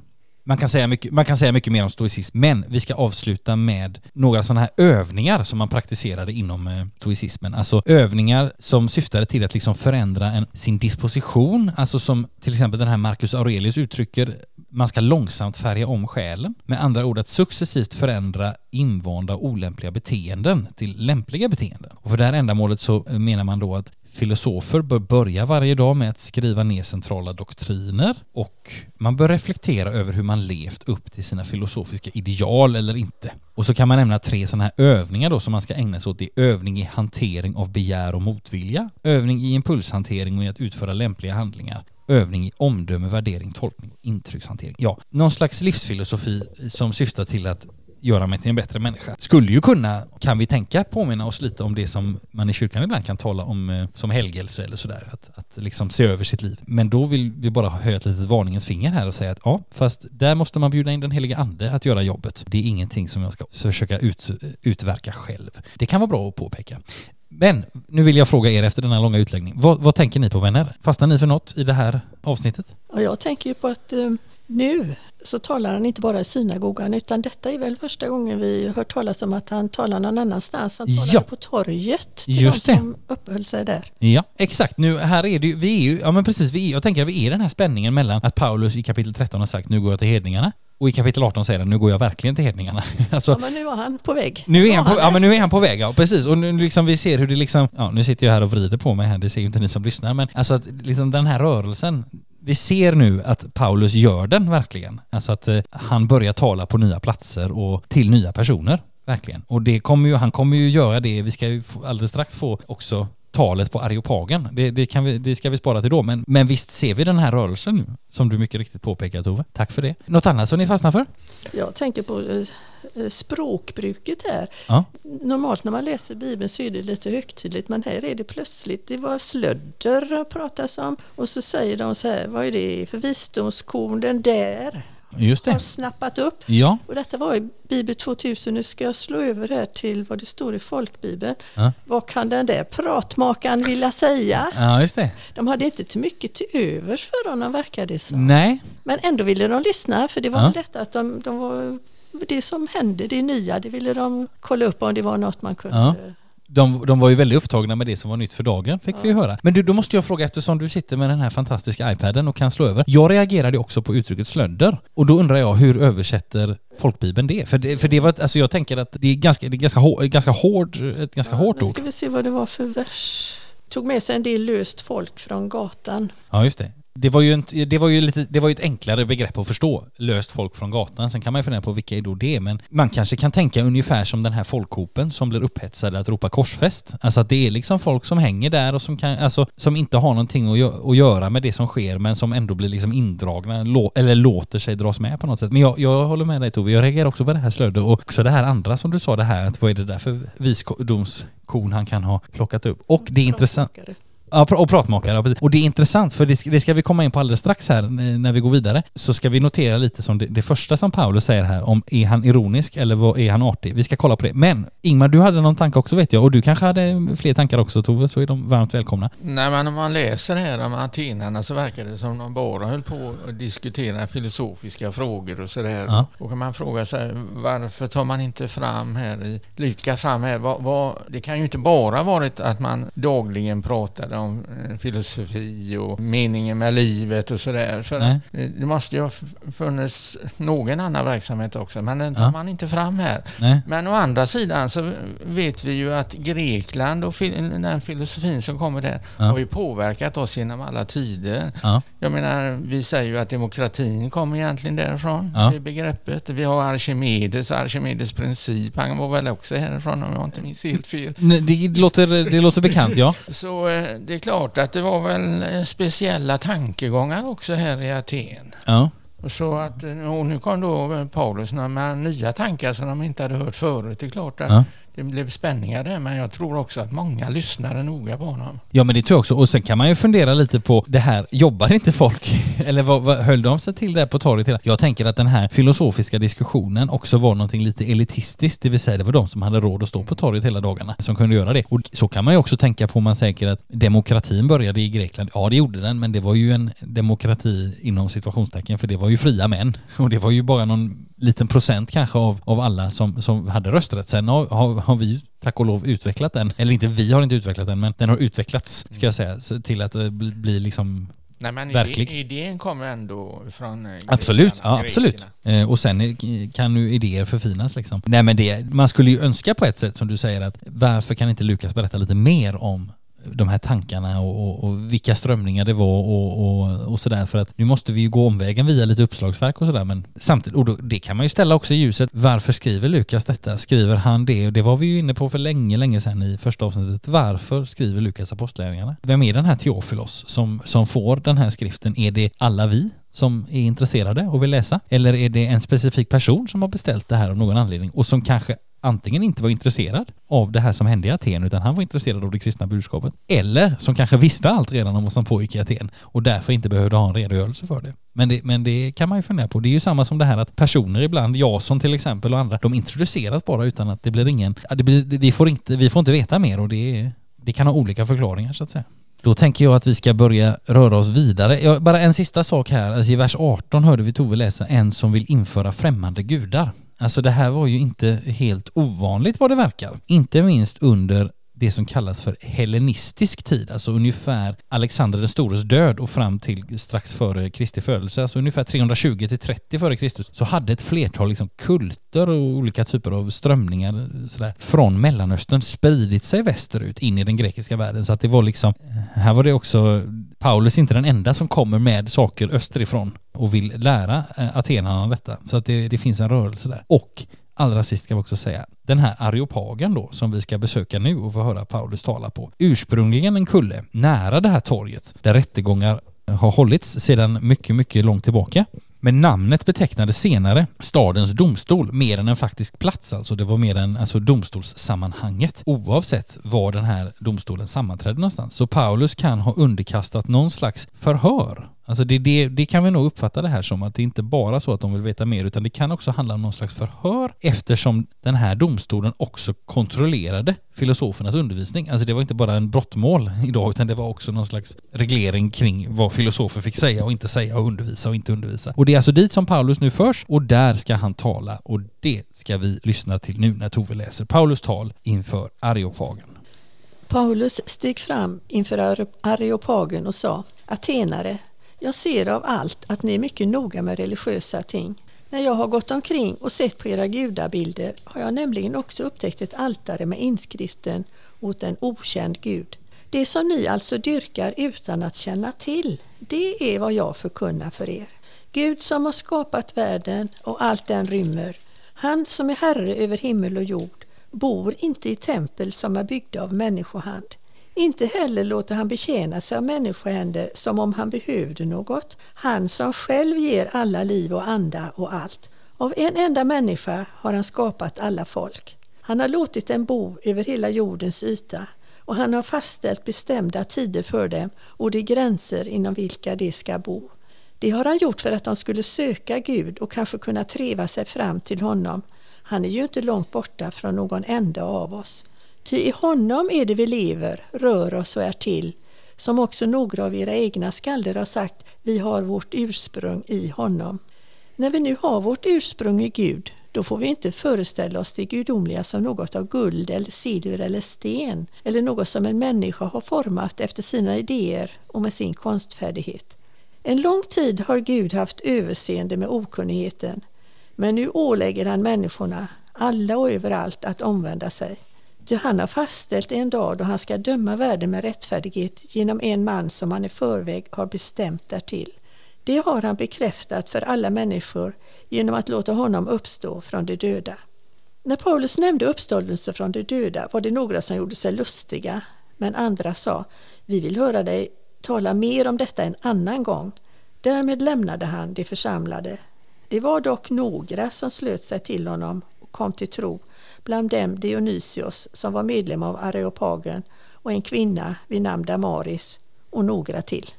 Man kan, säga mycket, man kan säga mycket mer om stoicism, men vi ska avsluta med några sådana här övningar som man praktiserade inom eh, stoicismen. Alltså övningar som syftade till att liksom förändra en, sin disposition, alltså som till exempel den här Marcus Aurelius uttrycker, man ska långsamt färga om själen. Med andra ord att successivt förändra invanda olämpliga beteenden till lämpliga beteenden. Och för det här ändamålet så eh, menar man då att Filosofer bör börja varje dag med att skriva ner centrala doktriner och man bör reflektera över hur man levt upp till sina filosofiska ideal eller inte. Och så kan man nämna tre sådana här övningar då som man ska ägna sig åt. Det är övning i hantering av begär och motvilja, övning i impulshantering och i att utföra lämpliga handlingar övning i omdöme, värdering, tolkning och intryckshantering. Ja, någon slags livsfilosofi som syftar till att göra mig till en bättre människa. Skulle ju kunna, kan vi tänka, påminna oss lite om det som man i kyrkan ibland kan tala om eh, som helgelse eller sådär. Att, att liksom se över sitt liv. Men då vill vi bara höja ett litet varningens finger här och säga att ja, fast där måste man bjuda in den heliga ande att göra jobbet. Det är ingenting som jag ska försöka ut, utverka själv. Det kan vara bra att påpeka. Men nu vill jag fråga er efter den här långa utläggningen. Vad, vad tänker ni på vänner? Fastnar ni för något i det här avsnittet? Ja, jag tänker ju på att eh, nu så talar han inte bara i synagogan utan detta är väl första gången vi hört talas om att han talar någon annanstans. Han talar ja. på torget till Just de som uppehöll sig där. Ja, exakt. Nu här är det ju, vi är ju, ja men precis, vi är, jag tänker att vi är den här spänningen mellan att Paulus i kapitel 13 har sagt nu går jag till hedningarna och i kapitel 18 säger han nu går jag verkligen till hedningarna. alltså, ja men nu var han på väg. Nu är han på, ja men nu är han på väg, ja precis. Och nu liksom vi ser hur det liksom, ja nu sitter jag här och vrider på mig här, det ser ju inte ni som lyssnar men alltså att liksom den här rörelsen, vi ser nu att Paulus gör den verkligen. Alltså att eh, han börjar tala på nya platser och till nya personer. Verkligen. Och det kommer ju, han kommer ju göra det, vi ska ju alldeles strax få också talet på Areopagen. Det, det, kan vi, det ska vi spara till då. Men, men visst ser vi den här rörelsen nu, som du mycket riktigt påpekar Tove. Tack för det. Något annat som ni fastnar för? Jag tänker på eh, eh, språkbruket här. Ja. Normalt när man läser Bibeln så är det lite högtidligt men här är det plötsligt, det var slödder pratas om och så säger de så här, vad är det för visdomskorn den där? Just det. har snappat upp. Ja. Och detta var i Bibel 2000. Nu ska jag slå över här till vad det står i folkbibeln. Ja. Vad kan den där pratmakaren vilja säga? Ja, just det. De hade inte till mycket till övers för honom verkar det som. Nej. Men ändå ville de lyssna för det var ja. detta att de, de var det som hände, det nya, det ville de kolla upp om det var något man kunde Ja. De, de var ju väldigt upptagna med det som var nytt för dagen, fick vi ju Ja. höra. Men du, då måste jag fråga, eftersom du sitter med den här fantastiska iPaden och kan slå över. Jag reagerade också på uttrycket slödder. Och då undrar jag, hur översätter folkbibeln det? För det, för det var, alltså jag tänker att det är ganska, det är ganska, hår, ganska hård, ett ganska hårt Nu ord. ska vi se vad det var för vers. Tog med sig en del löst folk från gatan. Ja, just det. Det var, ju en, det, var ju lite, det var ju ett enklare begrepp att förstå. Löst folk från gatan. Sen kan man ju fundera på vilka är då det, men man kanske kan tänka ungefär som den här folkhopen som blir upphetsade att ropa korsfäst. Alltså att det är liksom folk som hänger där och som kan, alltså som inte har någonting att, gö- att göra med det som sker, men som ändå blir liksom indragna, lå, eller låter sig dras med på något sätt. Men jag, jag håller med dig Tove, jag reagerar också på det här slödet och också det här andra som du sa, det här att vad är det där för visdomskon han kan ha plockat upp. Och det är intressant. Ja, och pratmakare. ja, precis. Och det är intressant, för det ska, det ska vi komma in på alldeles strax här eh, när vi går vidare. Så ska vi notera lite som det, det första som Paulus säger här om är han ironisk eller vad är han artig? Vi ska kolla på det. Men Ingmar, du hade någon tanke också vet jag och du kanske hade fler tankar också Tove, så är de varmt välkomna. Nej, men om man läser här om atenarna så verkar det som de bara höll på att diskutera filosofiska frågor och sådär. Ja. Och kan man fråga sig varför tar man inte fram här i, lyfta fram här, vad, vad, det kan ju inte bara varit att man dagligen pratade om eh, filosofi och meningen med livet och sådär. För Nej. eh, det måste ju ha funnits någon annan verksamhet också, men den tar Ja. man inte fram här. Nej? Men å andra sidan så vet vi ju att Grekland och fil- den filosofin som kommer där Ja. har ju påverkat oss genom alla tider. Ja. Jag menar, vi säger ju att demokratin kommer egentligen därifrån, Ja. det begreppet. Vi har Archimedes, Archimedes princip, han var väl också härifrån om jag inte minns helt fel. Nej, Det låter, det låter bekant ja. Så eh, det är klart att det var väl speciella tankegångar också här i Aten. Ja. Så att, eh, och nu kom då Paulus med nya tankar som de inte hade hört förut. Det är klart att Ja det blev spänningar där, men jag tror också att många lyssnade noga på honom. Ja men det tror jag också. Och sen kan man ju fundera lite på det här, jobbar inte folk? Eller vad, vad höll de sig till där på torget? Jag tänker att den här filosofiska diskussionen också var någonting lite elitistiskt, det vill säga det var de som hade råd att stå på torget hela dagarna som kunde göra det. Och så kan man ju också tänka på om man säger att demokratin började i Grekland. Ja det gjorde den, men det var ju en demokrati inom situationstecken för det var ju fria män. Och det var ju bara någon liten procent kanske av, av alla som, som hade rösträtt. Sen har, har, har vi tack och lov utvecklat den. Eller inte vi har inte utvecklat den, men den har utvecklats ska jag säga, så till att eh, bli, bli liksom Nej, men Verklig. idé- idén kommer ändå från eh, Absolut, grekerna, ja absolut. Eh, och sen är- kan ju idéer förfinas liksom. Nej men det, man skulle ju önska på ett sätt som du säger att varför kan inte Lukas berätta lite mer om de här tankarna och, och, och vilka strömningar det var och, och, och sådär för att nu måste vi ju gå omvägen via lite uppslagsverk och sådär men samtidigt, och då, det kan man ju ställa också i ljuset, varför skriver Lukas detta? Skriver han det? Och det var vi ju inne på för länge, länge sedan i första avsnittet. Varför skriver Lukas apostlagärningarna? Vem är den här Teofilos som, som får den här skriften? Är det alla vi? som är intresserade och vill läsa? Eller är det en specifik person som har beställt det här av någon anledning och som kanske antingen inte var intresserad av det här som hände i Aten utan han var intresserad av det kristna budskapet. Eller som kanske visste allt redan om vad som pågick i Aten och därför inte behövde ha en redogörelse för det. Men det, men det kan man ju fundera på. Det är ju samma som det här att personer ibland, Jason till exempel och andra, de introduceras bara utan att det blir ingen, det blir, vi, får inte, vi får inte veta mer och det, det kan ha olika förklaringar så att säga. Då tänker jag att vi ska börja röra oss vidare. Ja, bara en sista sak här. Alltså I vers 18 hörde vi Tove läsa en som vill införa främmande gudar. Alltså det här var ju inte helt ovanligt vad det verkar. Inte minst under det som kallas för hellenistisk tid, alltså ungefär Alexander den stores död och fram till strax före Kristi födelse, alltså ungefär 320 till 30 före Kristus, så hade ett flertal liksom kulter och olika typer av strömningar sådär, från Mellanöstern spridit sig västerut in i den grekiska världen. Så att det var liksom, eh, här var det också, Paulus är inte den enda som kommer med saker österifrån och vill lära eh, atenarna detta. Så att det, det finns en rörelse där. Och allra sist ska vi också säga, den här areopagen då som vi ska besöka nu och få höra Paulus tala på. Ursprungligen en kulle nära det här torget där rättegångar har hållits sedan mycket, mycket långt tillbaka. Men namnet betecknade senare stadens domstol mer än en faktisk plats alltså. Det var mer än alltså, domstolssammanhanget oavsett var den här domstolen sammanträdde någonstans. Så Paulus kan ha underkastat någon slags förhör Alltså det, det, det kan vi nog uppfatta det här som att det inte bara så att de vill veta mer utan det kan också handla om någon slags förhör eftersom den här domstolen också kontrollerade filosofernas undervisning. Alltså det var inte bara en brottmål idag utan det var också någon slags reglering kring vad filosofer fick säga och inte säga och undervisa och inte undervisa. Och det är alltså dit som Paulus nu förs och där ska han tala och det ska vi lyssna till nu när Tove läser Paulus tal inför Areopagen. Paulus steg fram inför Areopagen och sa Atenare, jag ser av allt att ni är mycket noga med religiösa ting. När jag har gått omkring och sett på era gudabilder har jag nämligen också upptäckt ett altare med inskriften åt en okänd gud. Det som ni alltså dyrkar utan att känna till, det är vad jag förkunnar för er. Gud som har skapat världen och allt den rymmer, han som är herre över himmel och jord, bor inte i tempel som är byggda av människohand. Inte heller låter han betjäna sig av människohänder som om han behövde något. Han som själv ger alla liv och anda och allt. Av en enda människa har han skapat alla folk. Han har låtit dem bo över hela jordens yta och han har fastställt bestämda tider för dem och de gränser inom vilka de ska bo. Det har han gjort för att de skulle söka Gud och kanske kunna treva sig fram till honom. Han är ju inte långt borta från någon enda av oss. Ty i honom är det vi lever, rör oss och är till, som också några av era egna skalder har sagt, vi har vårt ursprung i honom. När vi nu har vårt ursprung i Gud, då får vi inte föreställa oss det gudomliga som något av guld eller silver eller sten, eller något som en människa har format efter sina idéer och med sin konstfärdighet. En lång tid har Gud haft överseende med okunnigheten, men nu ålägger han människorna, alla och överallt, att omvända sig. Ty han har fastställt en dag då han ska döma världen med rättfärdighet genom en man som han i förväg har bestämt därtill. Det har han bekräftat för alla människor genom att låta honom uppstå från de döda. När Paulus nämnde uppståndelse från de döda var det några som gjorde sig lustiga, men andra sa, vi vill höra dig tala mer om detta en annan gång. Därmed lämnade han de församlade. Det var dock några som slöt sig till honom och kom till tro bland dem Dionysios som var medlem av Areopagen och en kvinna vid namn Damaris och några till.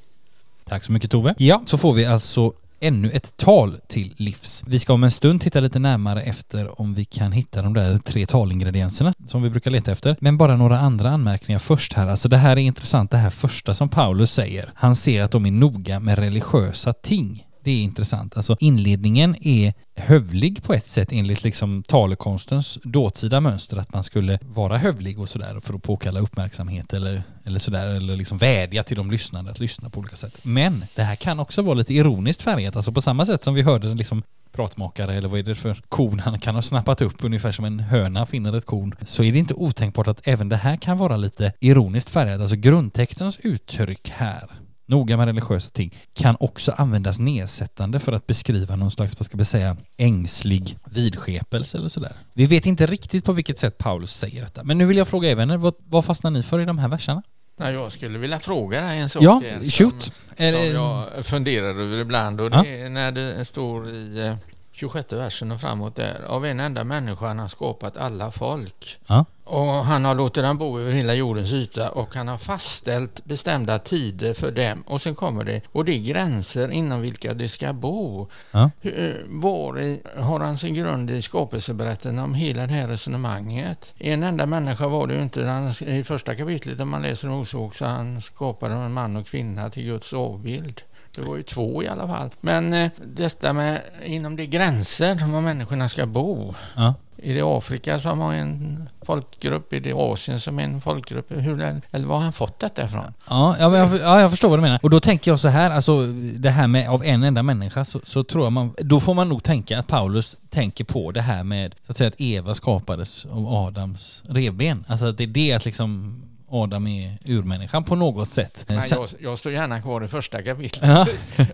Tack så mycket Tove. Ja, så får vi alltså ännu ett tal till livs. Vi ska om en stund titta lite närmare efter om vi kan hitta de där tre talingredienserna som vi brukar leta efter. Men bara några andra anmärkningar först här. Alltså det här är intressant det här första som Paulus säger. Han ser att de är noga med religiösa ting. Det är intressant. Alltså inledningen är hövlig på ett sätt enligt liksom talekonstens dåtida mönster att man skulle vara hövlig och sådär för att påkalla uppmärksamhet eller, eller sådär eller liksom vädja till de lyssnande att lyssna på olika sätt. Men det här kan också vara lite ironiskt färgat, alltså på samma sätt som vi hörde liksom pratmakare eller vad är det för kon han kan ha snappat upp ungefär som en höna finner ett korn så är det inte otänkbart att även det här kan vara lite ironiskt färgat. Alltså grundtextens uttryck här noga med religiösa ting, kan också användas nedsättande för att beskriva någon slags, vad ska vi säga, ängslig vidskepelse eller sådär. Vi vet inte riktigt på vilket sätt Paulus säger detta, men nu vill jag fråga er vänner, vad, vad fastnar ni för i de här verserna? Nej, jag skulle vilja fråga dig en sak ja, shoot. som, som jag funderar över ibland och det ja. är när det står i 26 eh, versen och framåt där. Av en enda människa han har skapat alla folk. Ja. Och han har låtit dem bo över hela jordens yta och han har fastställt bestämda tider för dem. Och sen kommer det, och det är gränser inom vilka de ska bo. Ja. Eh, var har han sin grund i skapelseberättelsen om hela det här resonemanget? En enda människa var det ju inte. Han, I första kapitlet om man läser Mosebok så han skapade en man och kvinna till Guds avbild. Det var ju två i alla fall. Men eh, detta med inom de gränser var människorna ska bo. Ja. Är det Afrika som har en folkgrupp? Är det Asien som är en folkgrupp? Hur, eller var har han fått detta ifrån? Ja, jag, ja, jag förstår vad du menar. Och då tänker jag så här, alltså det här med av en enda människa så, så, tror jag man, då får man nog tänka att Paulus tänker på det här med så att säga att Eva skapades av Adams revben. Alltså att det är det att liksom Adam är urmänniskan på något sätt. Nej, jag, jag, står gärna kvar i första kapitlet. Ja.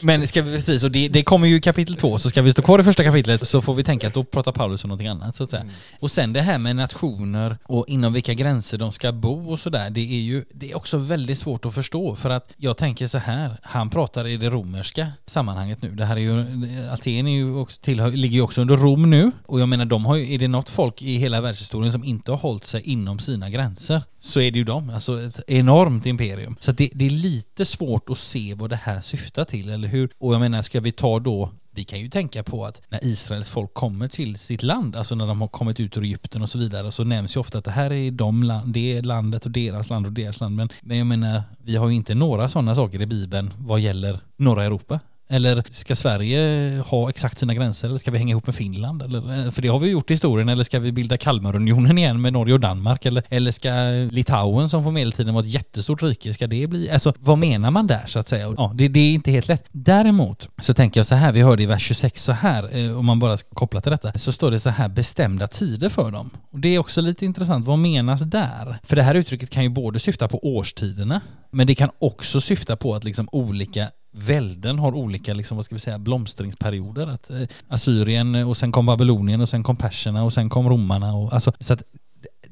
Men ska vi precis, och det, det, kommer ju i kapitel två, så ska vi stå kvar i första kapitlet så får vi tänka att då pratar Paulus om någonting annat så att säga. Mm. Och sen det här med nationer och inom vilka gränser de ska bo och sådär, det är ju det är också väldigt svårt att förstå för att jag tänker så här, han pratar i det romerska sammanhanget nu. Det här är ju, Aten är ju också, tillhör, ligger ju också under Rom nu och jag menar de har ju, är det något folk i hela världshistorien som inte har hållit sig inom sina gränser gränser så är det ju dem, alltså ett enormt imperium. Så det, det är lite svårt att se vad det här syftar till, eller hur? Och jag menar, ska vi ta då vi kan ju tänka på att när Israels folk kommer till sitt land, alltså när de har kommit ut ur Egypten och så vidare, så nämns ju ofta att det här är de land, det landet och deras land och deras land. Men, men jag menar, vi har ju inte några sådana saker i Bibeln vad gäller norra Europa. Eller ska Sverige ha exakt sina gränser eller ska vi hänga ihop med Finland? Eller, eh, för det har vi gjort i historien. Eller ska vi bilda Kalmarunionen igen med Norge och Danmark? Eller, eller ska Litauen som på medeltiden var ett jättestort rike, ska det bli... Alltså vad menar man där så att säga? Ja, det, det är inte helt lätt. Däremot så tänker jag så här, vi hörde i vers 26 så här, eh, om man bara kopplar till detta, så står det så här bestämda tider för dem. Och det är också lite intressant, vad menas där? För det här uttrycket kan ju både syfta på årstiderna, men det kan också syfta på att liksom olika välden har olika liksom, vad ska vi säga, blomstringsperioder. Att, eh, Assyrien eh, och sen kom Babylonien och sen kom perserna och sen kom romarna. Och, alltså, så att,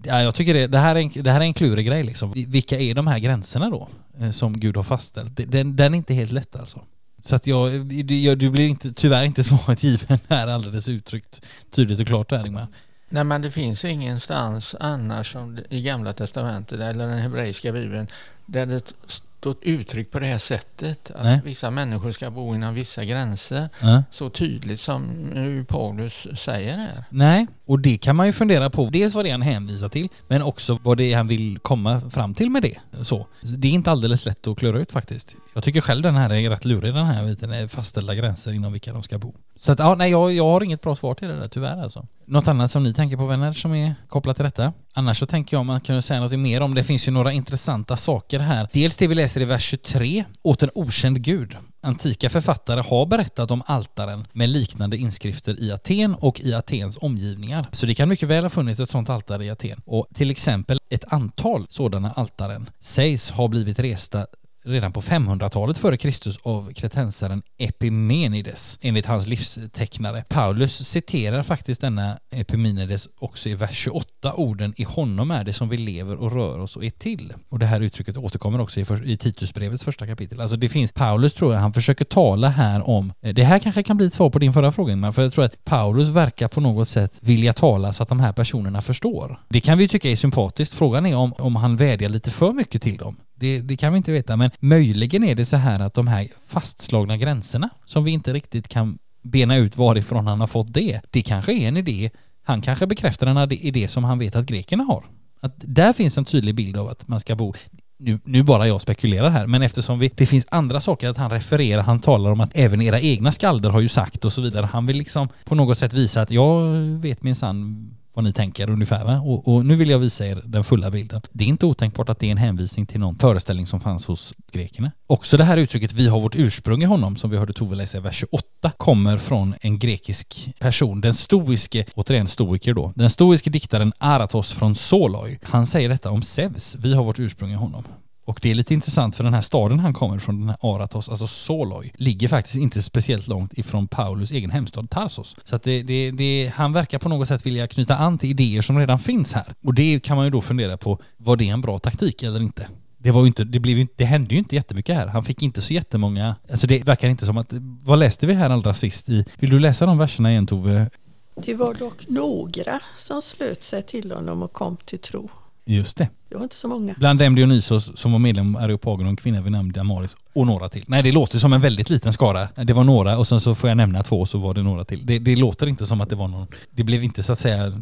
ja, jag tycker det, det, här är en, det här är en klurig grej liksom. Vilka är de här gränserna då eh, som Gud har fastställt? Den, den är inte helt lätt alltså. Så att jag, eh, du, du blir inte, tyvärr inte svaret given här alldeles uttryckt tydligt och klart där Ingmar. Nej men det finns ingenstans annars som i Gamla Testamentet eller den hebreiska bibeln där det stått uttryckt på det här sättet. Att Nej. vissa människor ska bo inom vissa gränser. Ja. Så tydligt som Paulus säger här. Nej, och det kan man ju fundera på. Dels vad det är han hänvisar till, men också vad det är han vill komma fram till med det. Så. Det är inte alldeles lätt att klura ut faktiskt. Jag tycker själv den här är rätt lurig den här biten, fastställda gränser inom vilka de ska bo. Så att, ja, nej, jag, jag har inget bra svar till det där tyvärr alltså. Något annat som ni tänker på vänner som är kopplat till detta? Annars så tänker jag om man kan säga något mer om det finns ju några intressanta saker här. Dels det vi läser i vers 23, åt en okänd gud. Antika författare har berättat om altaren med liknande inskrifter i Aten och i Atens omgivningar. Så det kan mycket väl ha funnits ett sådant altare i Aten. Och till exempel ett antal sådana altaren sägs ha blivit resta redan på 500-talet före Kristus av kretensaren Epimenides enligt hans livstecknare. Paulus citerar faktiskt denna Epimenides också i vers 28. Orden i honom är det som vi lever och rör oss och är till. Och det här uttrycket återkommer också i, för, i Titusbrevets första kapitel. Alltså det finns, Paulus tror jag, han försöker tala här om, eh, det här kanske kan bli ett svar på din förra fråga men för jag tror att Paulus verkar på något sätt vilja tala så att de här personerna förstår. Det kan vi ju tycka är sympatiskt. Frågan är om, om han vädjar lite för mycket till dem. Det, det, kan vi inte veta, men möjligen är det så här att de här fastslagna gränserna som vi inte riktigt kan bena ut varifrån han har fått det. Det kanske är en idé, han kanske bekräftar en idé som han vet att grekerna har. Att där finns en tydlig bild av att man ska bo nu, nu bara jag spekulerar här, men eftersom vi, det finns andra saker att han refererar, han talar om att även era egna skalder har ju sagt och så vidare. Han vill liksom på något sätt visa att jag vet minsann vad ni tänker ungefär. Va? Och, och, nu vill jag visa er den fulla bilden. Det är inte otänkbart att det är en hänvisning till någon föreställning som fanns hos grekerna. Också det här uttrycket vi har vårt ursprung i honom som vi hörde Tove läsa i vers 28 kommer från en grekisk person. Den stoiske, återigen stoiker då, den stoiske diktaren Aratos från Soloi. Han säger detta om Zeus. Vi har vårt ursprung i honom. Och det är lite intressant för den här staden han kommer från, den här Aratos, alltså Soloi, ligger faktiskt inte speciellt långt ifrån Paulus egen hemstad Tarsos. Så att det, det, det, han verkar på något sätt vilja knyta an till idéer som redan finns här. Och det kan man ju då fundera på, var det en bra taktik eller inte? Det var ju inte, det blev inte, det hände ju inte jättemycket här. Han fick inte så jättemånga, alltså det verkar inte som att, vad läste vi här allra sist i, vill du läsa de verserna igen Tove? Det var dock några som slöt sig till honom och kom till tro. Just det. Det var inte så många. Bland dem Dionysos som var medlem i Areopagon och en kvinna vid namn Damaris och några till. Nej, det låter som en väldigt liten skara. Det var några och sen så får jag nämna två så var det några till. Det, det låter inte som att det var någon... Det blev inte så att säga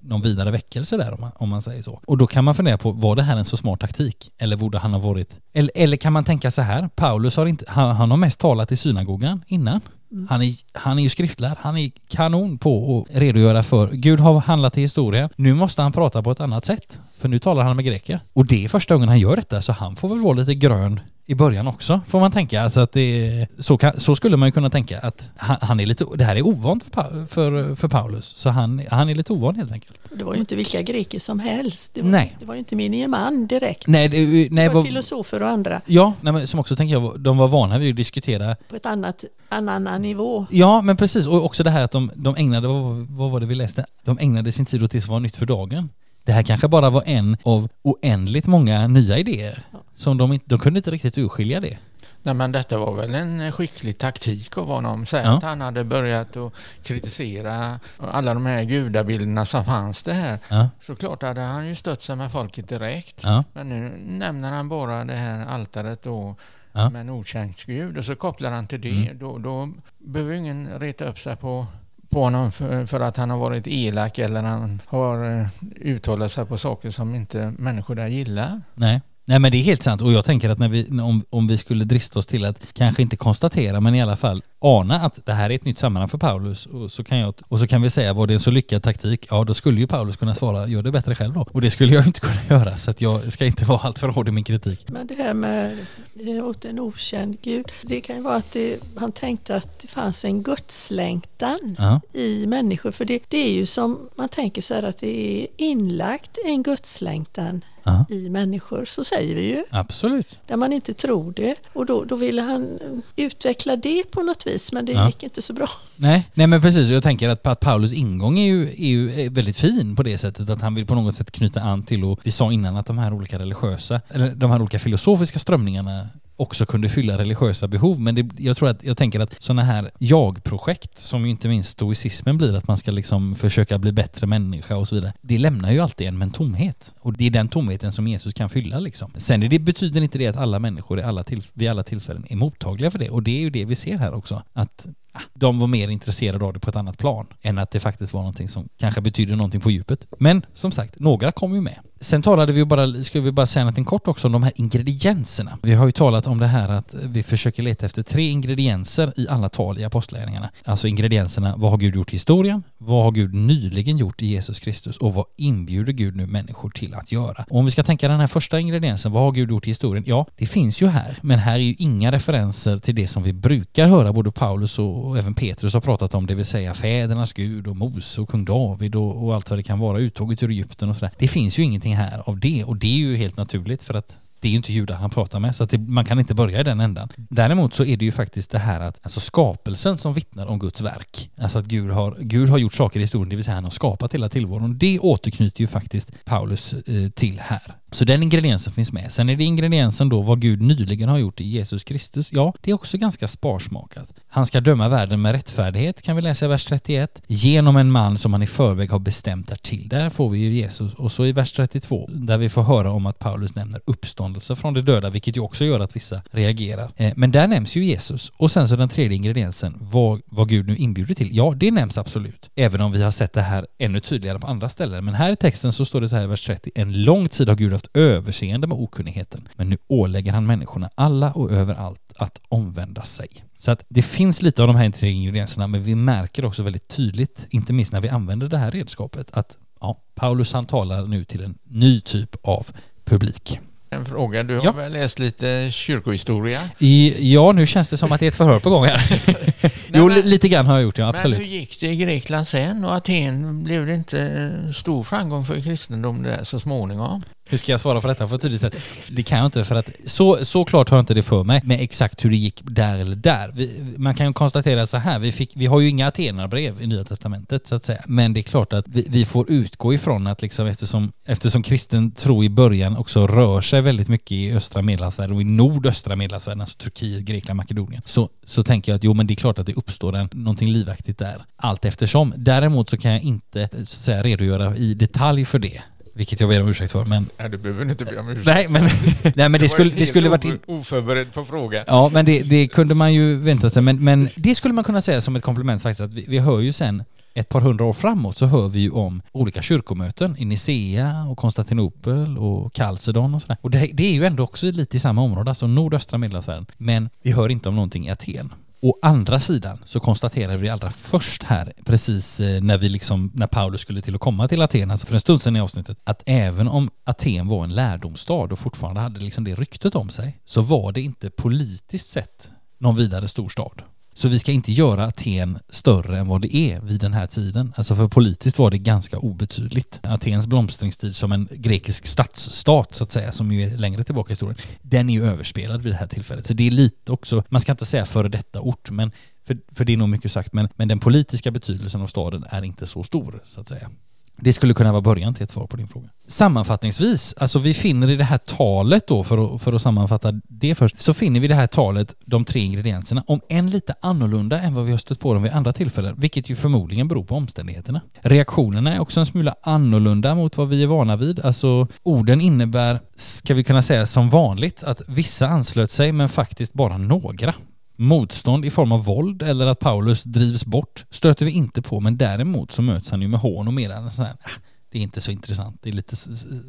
någon vidare väckelse där om man, om man säger så. Och då kan man fundera på, var det här en så smart taktik? Eller borde han ha varit... Eller, eller kan man tänka så här, Paulus har inte... Han, han har mest talat i synagogan innan. Mm. Han, är, han är ju skriftlärd, han är kanon på att redogöra för Gud har handlat i historien. Nu måste han prata på ett annat sätt. För nu talar han med greker. Och det är första gången han gör detta, så han får väl vara lite grön i början också, får man tänka. Alltså att det, så, kan, så skulle man ju kunna tänka att han, han, är lite, det här är ovant för, för, för Paulus, så han, han är lite ovan helt enkelt. Det var ju inte vilka greker som helst. Det var, nej. Det var ju inte menige man direkt. Nej, det, nej, det var, var filosofer och andra. Ja, nej, men som också tänker jag, de var vana vid att diskutera på ett annat, annan nivå. Ja, men precis. Och också det här att de, de ägnade, vad, vad var det vi läste? De ägnade sin tid åt det som var nytt för dagen. Det här kanske bara var en av oändligt många nya idéer. Som de, inte, de kunde inte riktigt urskilja det. Nej men detta var väl en skicklig taktik av honom. Säg ja. att han hade börjat att kritisera alla de här gudabilderna som fanns det här. Ja. Så klart hade han ju stött sig med folket direkt. Ja. Men nu nämner han bara det här altaret då ja. med en okänd gud och så kopplar han till det. Mm. Då, då behöver ingen reta upp sig på på honom för, för, att han har varit elak eller han har eh, uttalat sig på saker som inte människor där gillar. Nej. Nej men det är helt sant. Och jag tänker att när vi, om, om vi skulle drista oss till att kanske inte konstatera men i alla fall ana att det här är ett nytt sammanhang för Paulus och så kan, jag, och så kan vi säga var det en så lyckad taktik? Ja då skulle ju Paulus kunna svara gör det bättre själv då. Och det skulle jag inte kunna göra så att jag ska inte vara alltför hård i min kritik. Men det här med eh, åt en okänd gud. Det kan ju vara att det, han tänkte att det fanns en gudslängtan ja. i människor. För det, det är ju som man tänker så här att det är inlagt en gudslängtan Aha. i människor, så säger vi ju. Absolut. Där man inte tror det. Och då, då ville han utveckla det på något vis, men det ja. gick inte så bra. Nej, nej men precis. Jag tänker att, att Paulus ingång är ju, är ju väldigt fin på det sättet att han vill på något sätt knyta an till, och vi sa innan att de här olika religiösa, eller de här olika filosofiska strömningarna också kunde fylla religiösa behov. Men det, jag tror att, jag tänker att sådana här jag-projekt, som ju inte minst stoicismen blir, att man ska liksom försöka bli bättre människa och så vidare. Det lämnar ju alltid en med en tomhet. Och det är den tomheten som Jesus kan fylla liksom. Sen det betyder inte det att alla människor i alla till, vid alla tillfällen är mottagliga för det. Och det är ju det vi ser här också. Att de var mer intresserade av det på ett annat plan än att det faktiskt var någonting som kanske betyder någonting på djupet. Men som sagt, några kom ju med. Sen talade vi bara, ska vi bara säga någonting kort också om de här ingredienserna. Vi har ju talat om det här att vi försöker leta efter tre ingredienser i alla tal i apostlagärningarna. Alltså ingredienserna, vad har Gud gjort i historien? Vad har Gud nyligen gjort i Jesus Kristus? Och vad inbjuder Gud nu människor till att göra? Och om vi ska tänka den här första ingrediensen, vad har Gud gjort i historien? Ja, det finns ju här, men här är ju inga referenser till det som vi brukar höra, både Paulus och och även Petrus har pratat om, det vill säga fädernas Gud och Mose och kung David och, och allt vad det kan vara, uttåget ur Egypten och sådär. Det finns ju ingenting här av det och det är ju helt naturligt för att det är ju inte judar han pratar med så att det, man kan inte börja i den ändan. Däremot så är det ju faktiskt det här att alltså skapelsen som vittnar om Guds verk. Alltså att Gud har, Gud har gjort saker i historien, det vill säga han har skapat hela tillvaron. Det återknyter ju faktiskt Paulus eh, till här. Så den ingrediensen finns med. Sen är det ingrediensen då vad Gud nyligen har gjort i Jesus Kristus. Ja, det är också ganska sparsmakat. Han ska döma världen med rättfärdighet kan vi läsa i vers 31. Genom en man som han i förväg har bestämt därtill. Där får vi ju Jesus. Och så i vers 32 där vi får höra om att Paulus nämner uppståndelse från de döda, vilket ju också gör att vissa reagerar. Eh, men där nämns ju Jesus. Och sen så den tredje ingrediensen, vad, vad Gud nu inbjuder till. Ja, det nämns absolut. Även om vi har sett det här ännu tydligare på andra ställen. Men här i texten så står det så här i vers 30. En lång tid har Gud haft överseende med okunnigheten, men nu ålägger han människorna alla och överallt att omvända sig. Så att det finns lite av de här tre ingredienserna, men vi märker också väldigt tydligt, inte minst när vi använder det här redskapet, att ja, Paulus han talar nu till en ny typ av publik. En fråga, du har ja. väl läst lite kyrkohistoria? I, ja, nu känns det som att det är ett förhör på gång här. Nej, jo, men, lite grann har jag gjort, ja absolut. Men hur gick det i Grekland sen och Aten? Blev det inte stor framgång för kristendom där så småningom? Hur ska jag svara på detta på ett tydligt sätt? Det kan jag inte för att så, så klart har jag inte det för mig med exakt hur det gick där eller där. Vi, man kan ju konstatera så här, vi, fick, vi har ju inga Atenarbrev i Nya Testamentet så att säga. Men det är klart att vi, vi, får utgå ifrån att liksom eftersom, eftersom kristen tro i början också rör sig väldigt mycket i östra medelhavsvärlden och i nordöstra medelhavsvärlden, alltså Turkiet, Grekland, Makedonien, så, så tänker jag att jo men det är klart att det uppstår en, någonting livaktigt där allt eftersom. Däremot så kan jag inte så att säga redogöra i detalj för det. Vilket jag ber om ursäkt för. Men... Nej, du behöver inte be om ursäkt. Nej, men, nej, men det, skulle, det skulle varit... In... oförberedd på frågan. Ja, men det, det kunde man ju vänta sig. Men, men det skulle man kunna säga som ett komplement faktiskt, att vi, vi hör ju sen ett par hundra år framåt så hör vi ju om olika kyrkomöten i Nicea och Konstantinopel och Chalcedon och sådär. Och det, det, är ju ändå också lite i samma område, alltså nordöstra medelhavsvärlden. Men vi hör inte om någonting i Aten. Å andra sidan så konstaterar vi allra först här, precis eh, när vi liksom, när Paulus skulle till att komma till Aten, alltså för en stund sedan i avsnittet, att även om Aten var en lärdomsstad och fortfarande hade liksom det ryktet om sig, så var det inte politiskt sett någon vidare stor stad. Så vi ska inte göra Aten större än vad det är vid den här tiden. Alltså för politiskt var det ganska obetydligt. Atens blomstringstid som en grekisk stadsstat så att säga, som ju är längre tillbaka i historien, den är ju överspelad vid det här tillfället. Så det är lite också, man ska inte säga före detta ort, men för, för det är nog mycket sagt, men, men den politiska betydelsen av staden är inte så stor så att säga. Det skulle kunna vara början till ett svar på din fråga. Sammanfattningsvis, alltså vi finner i det här talet då, för att, för att sammanfatta det först, så finner vi i det här talet de tre ingredienserna, om en lite annorlunda än vad vi har stött på dem vid andra tillfällen, vilket ju förmodligen beror på omständigheterna. Reaktionerna är också en smula annorlunda mot vad vi är vana vid, alltså orden innebär, ska vi kunna säga som vanligt, att vissa anslöt sig men faktiskt bara några. Motstånd i form av våld eller att Paulus drivs bort stöter vi inte på, men däremot så möts han ju med hån och mer än sån här ah, det är inte så intressant, det är lite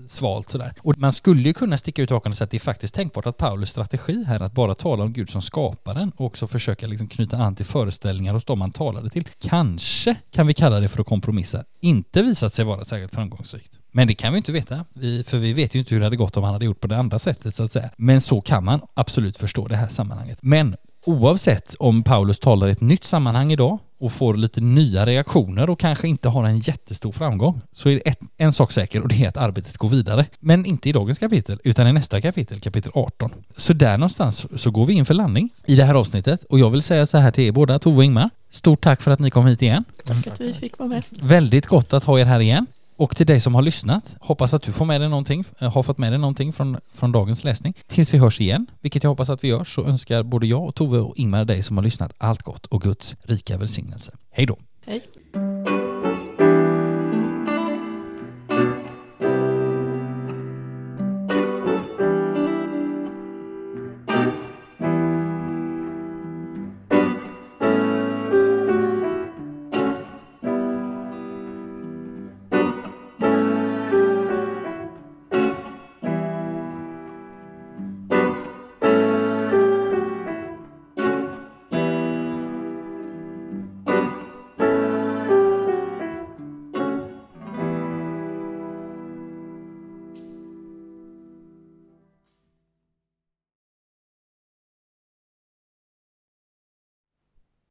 svalt sådär. Och man skulle ju kunna sticka ut hakan och säga att det är faktiskt tänkbart att Paulus strategi här att bara tala om Gud som skaparen och också försöka liksom knyta an till föreställningar hos dem han talade till. Kanske kan vi kalla det för att kompromissa. Inte visat sig vara särskilt framgångsrikt. Men det kan vi inte veta, för vi vet ju inte hur det hade gått om han hade gjort på det andra sättet så att säga. Men så kan man absolut förstå det här sammanhanget. Men oavsett om Paulus talar i ett nytt sammanhang idag och får lite nya reaktioner och kanske inte har en jättestor framgång så är det ett, en sak säker och det är att arbetet går vidare. Men inte i dagens kapitel utan i nästa kapitel, kapitel 18. Så där någonstans så går vi in för landning i det här avsnittet och jag vill säga så här till er båda, Tove och Ingmar. Stort tack för att ni kom hit igen. Tack att vi fick vara med. Väldigt gott att ha er här igen. Och till dig som har lyssnat, hoppas att du får med dig någonting, eh, har fått med dig någonting från, från dagens läsning. Tills vi hörs igen, vilket jag hoppas att vi gör, så önskar både jag och Tove och Ingmar dig som har lyssnat allt gott och Guds rika välsignelse. Hej då! Hej!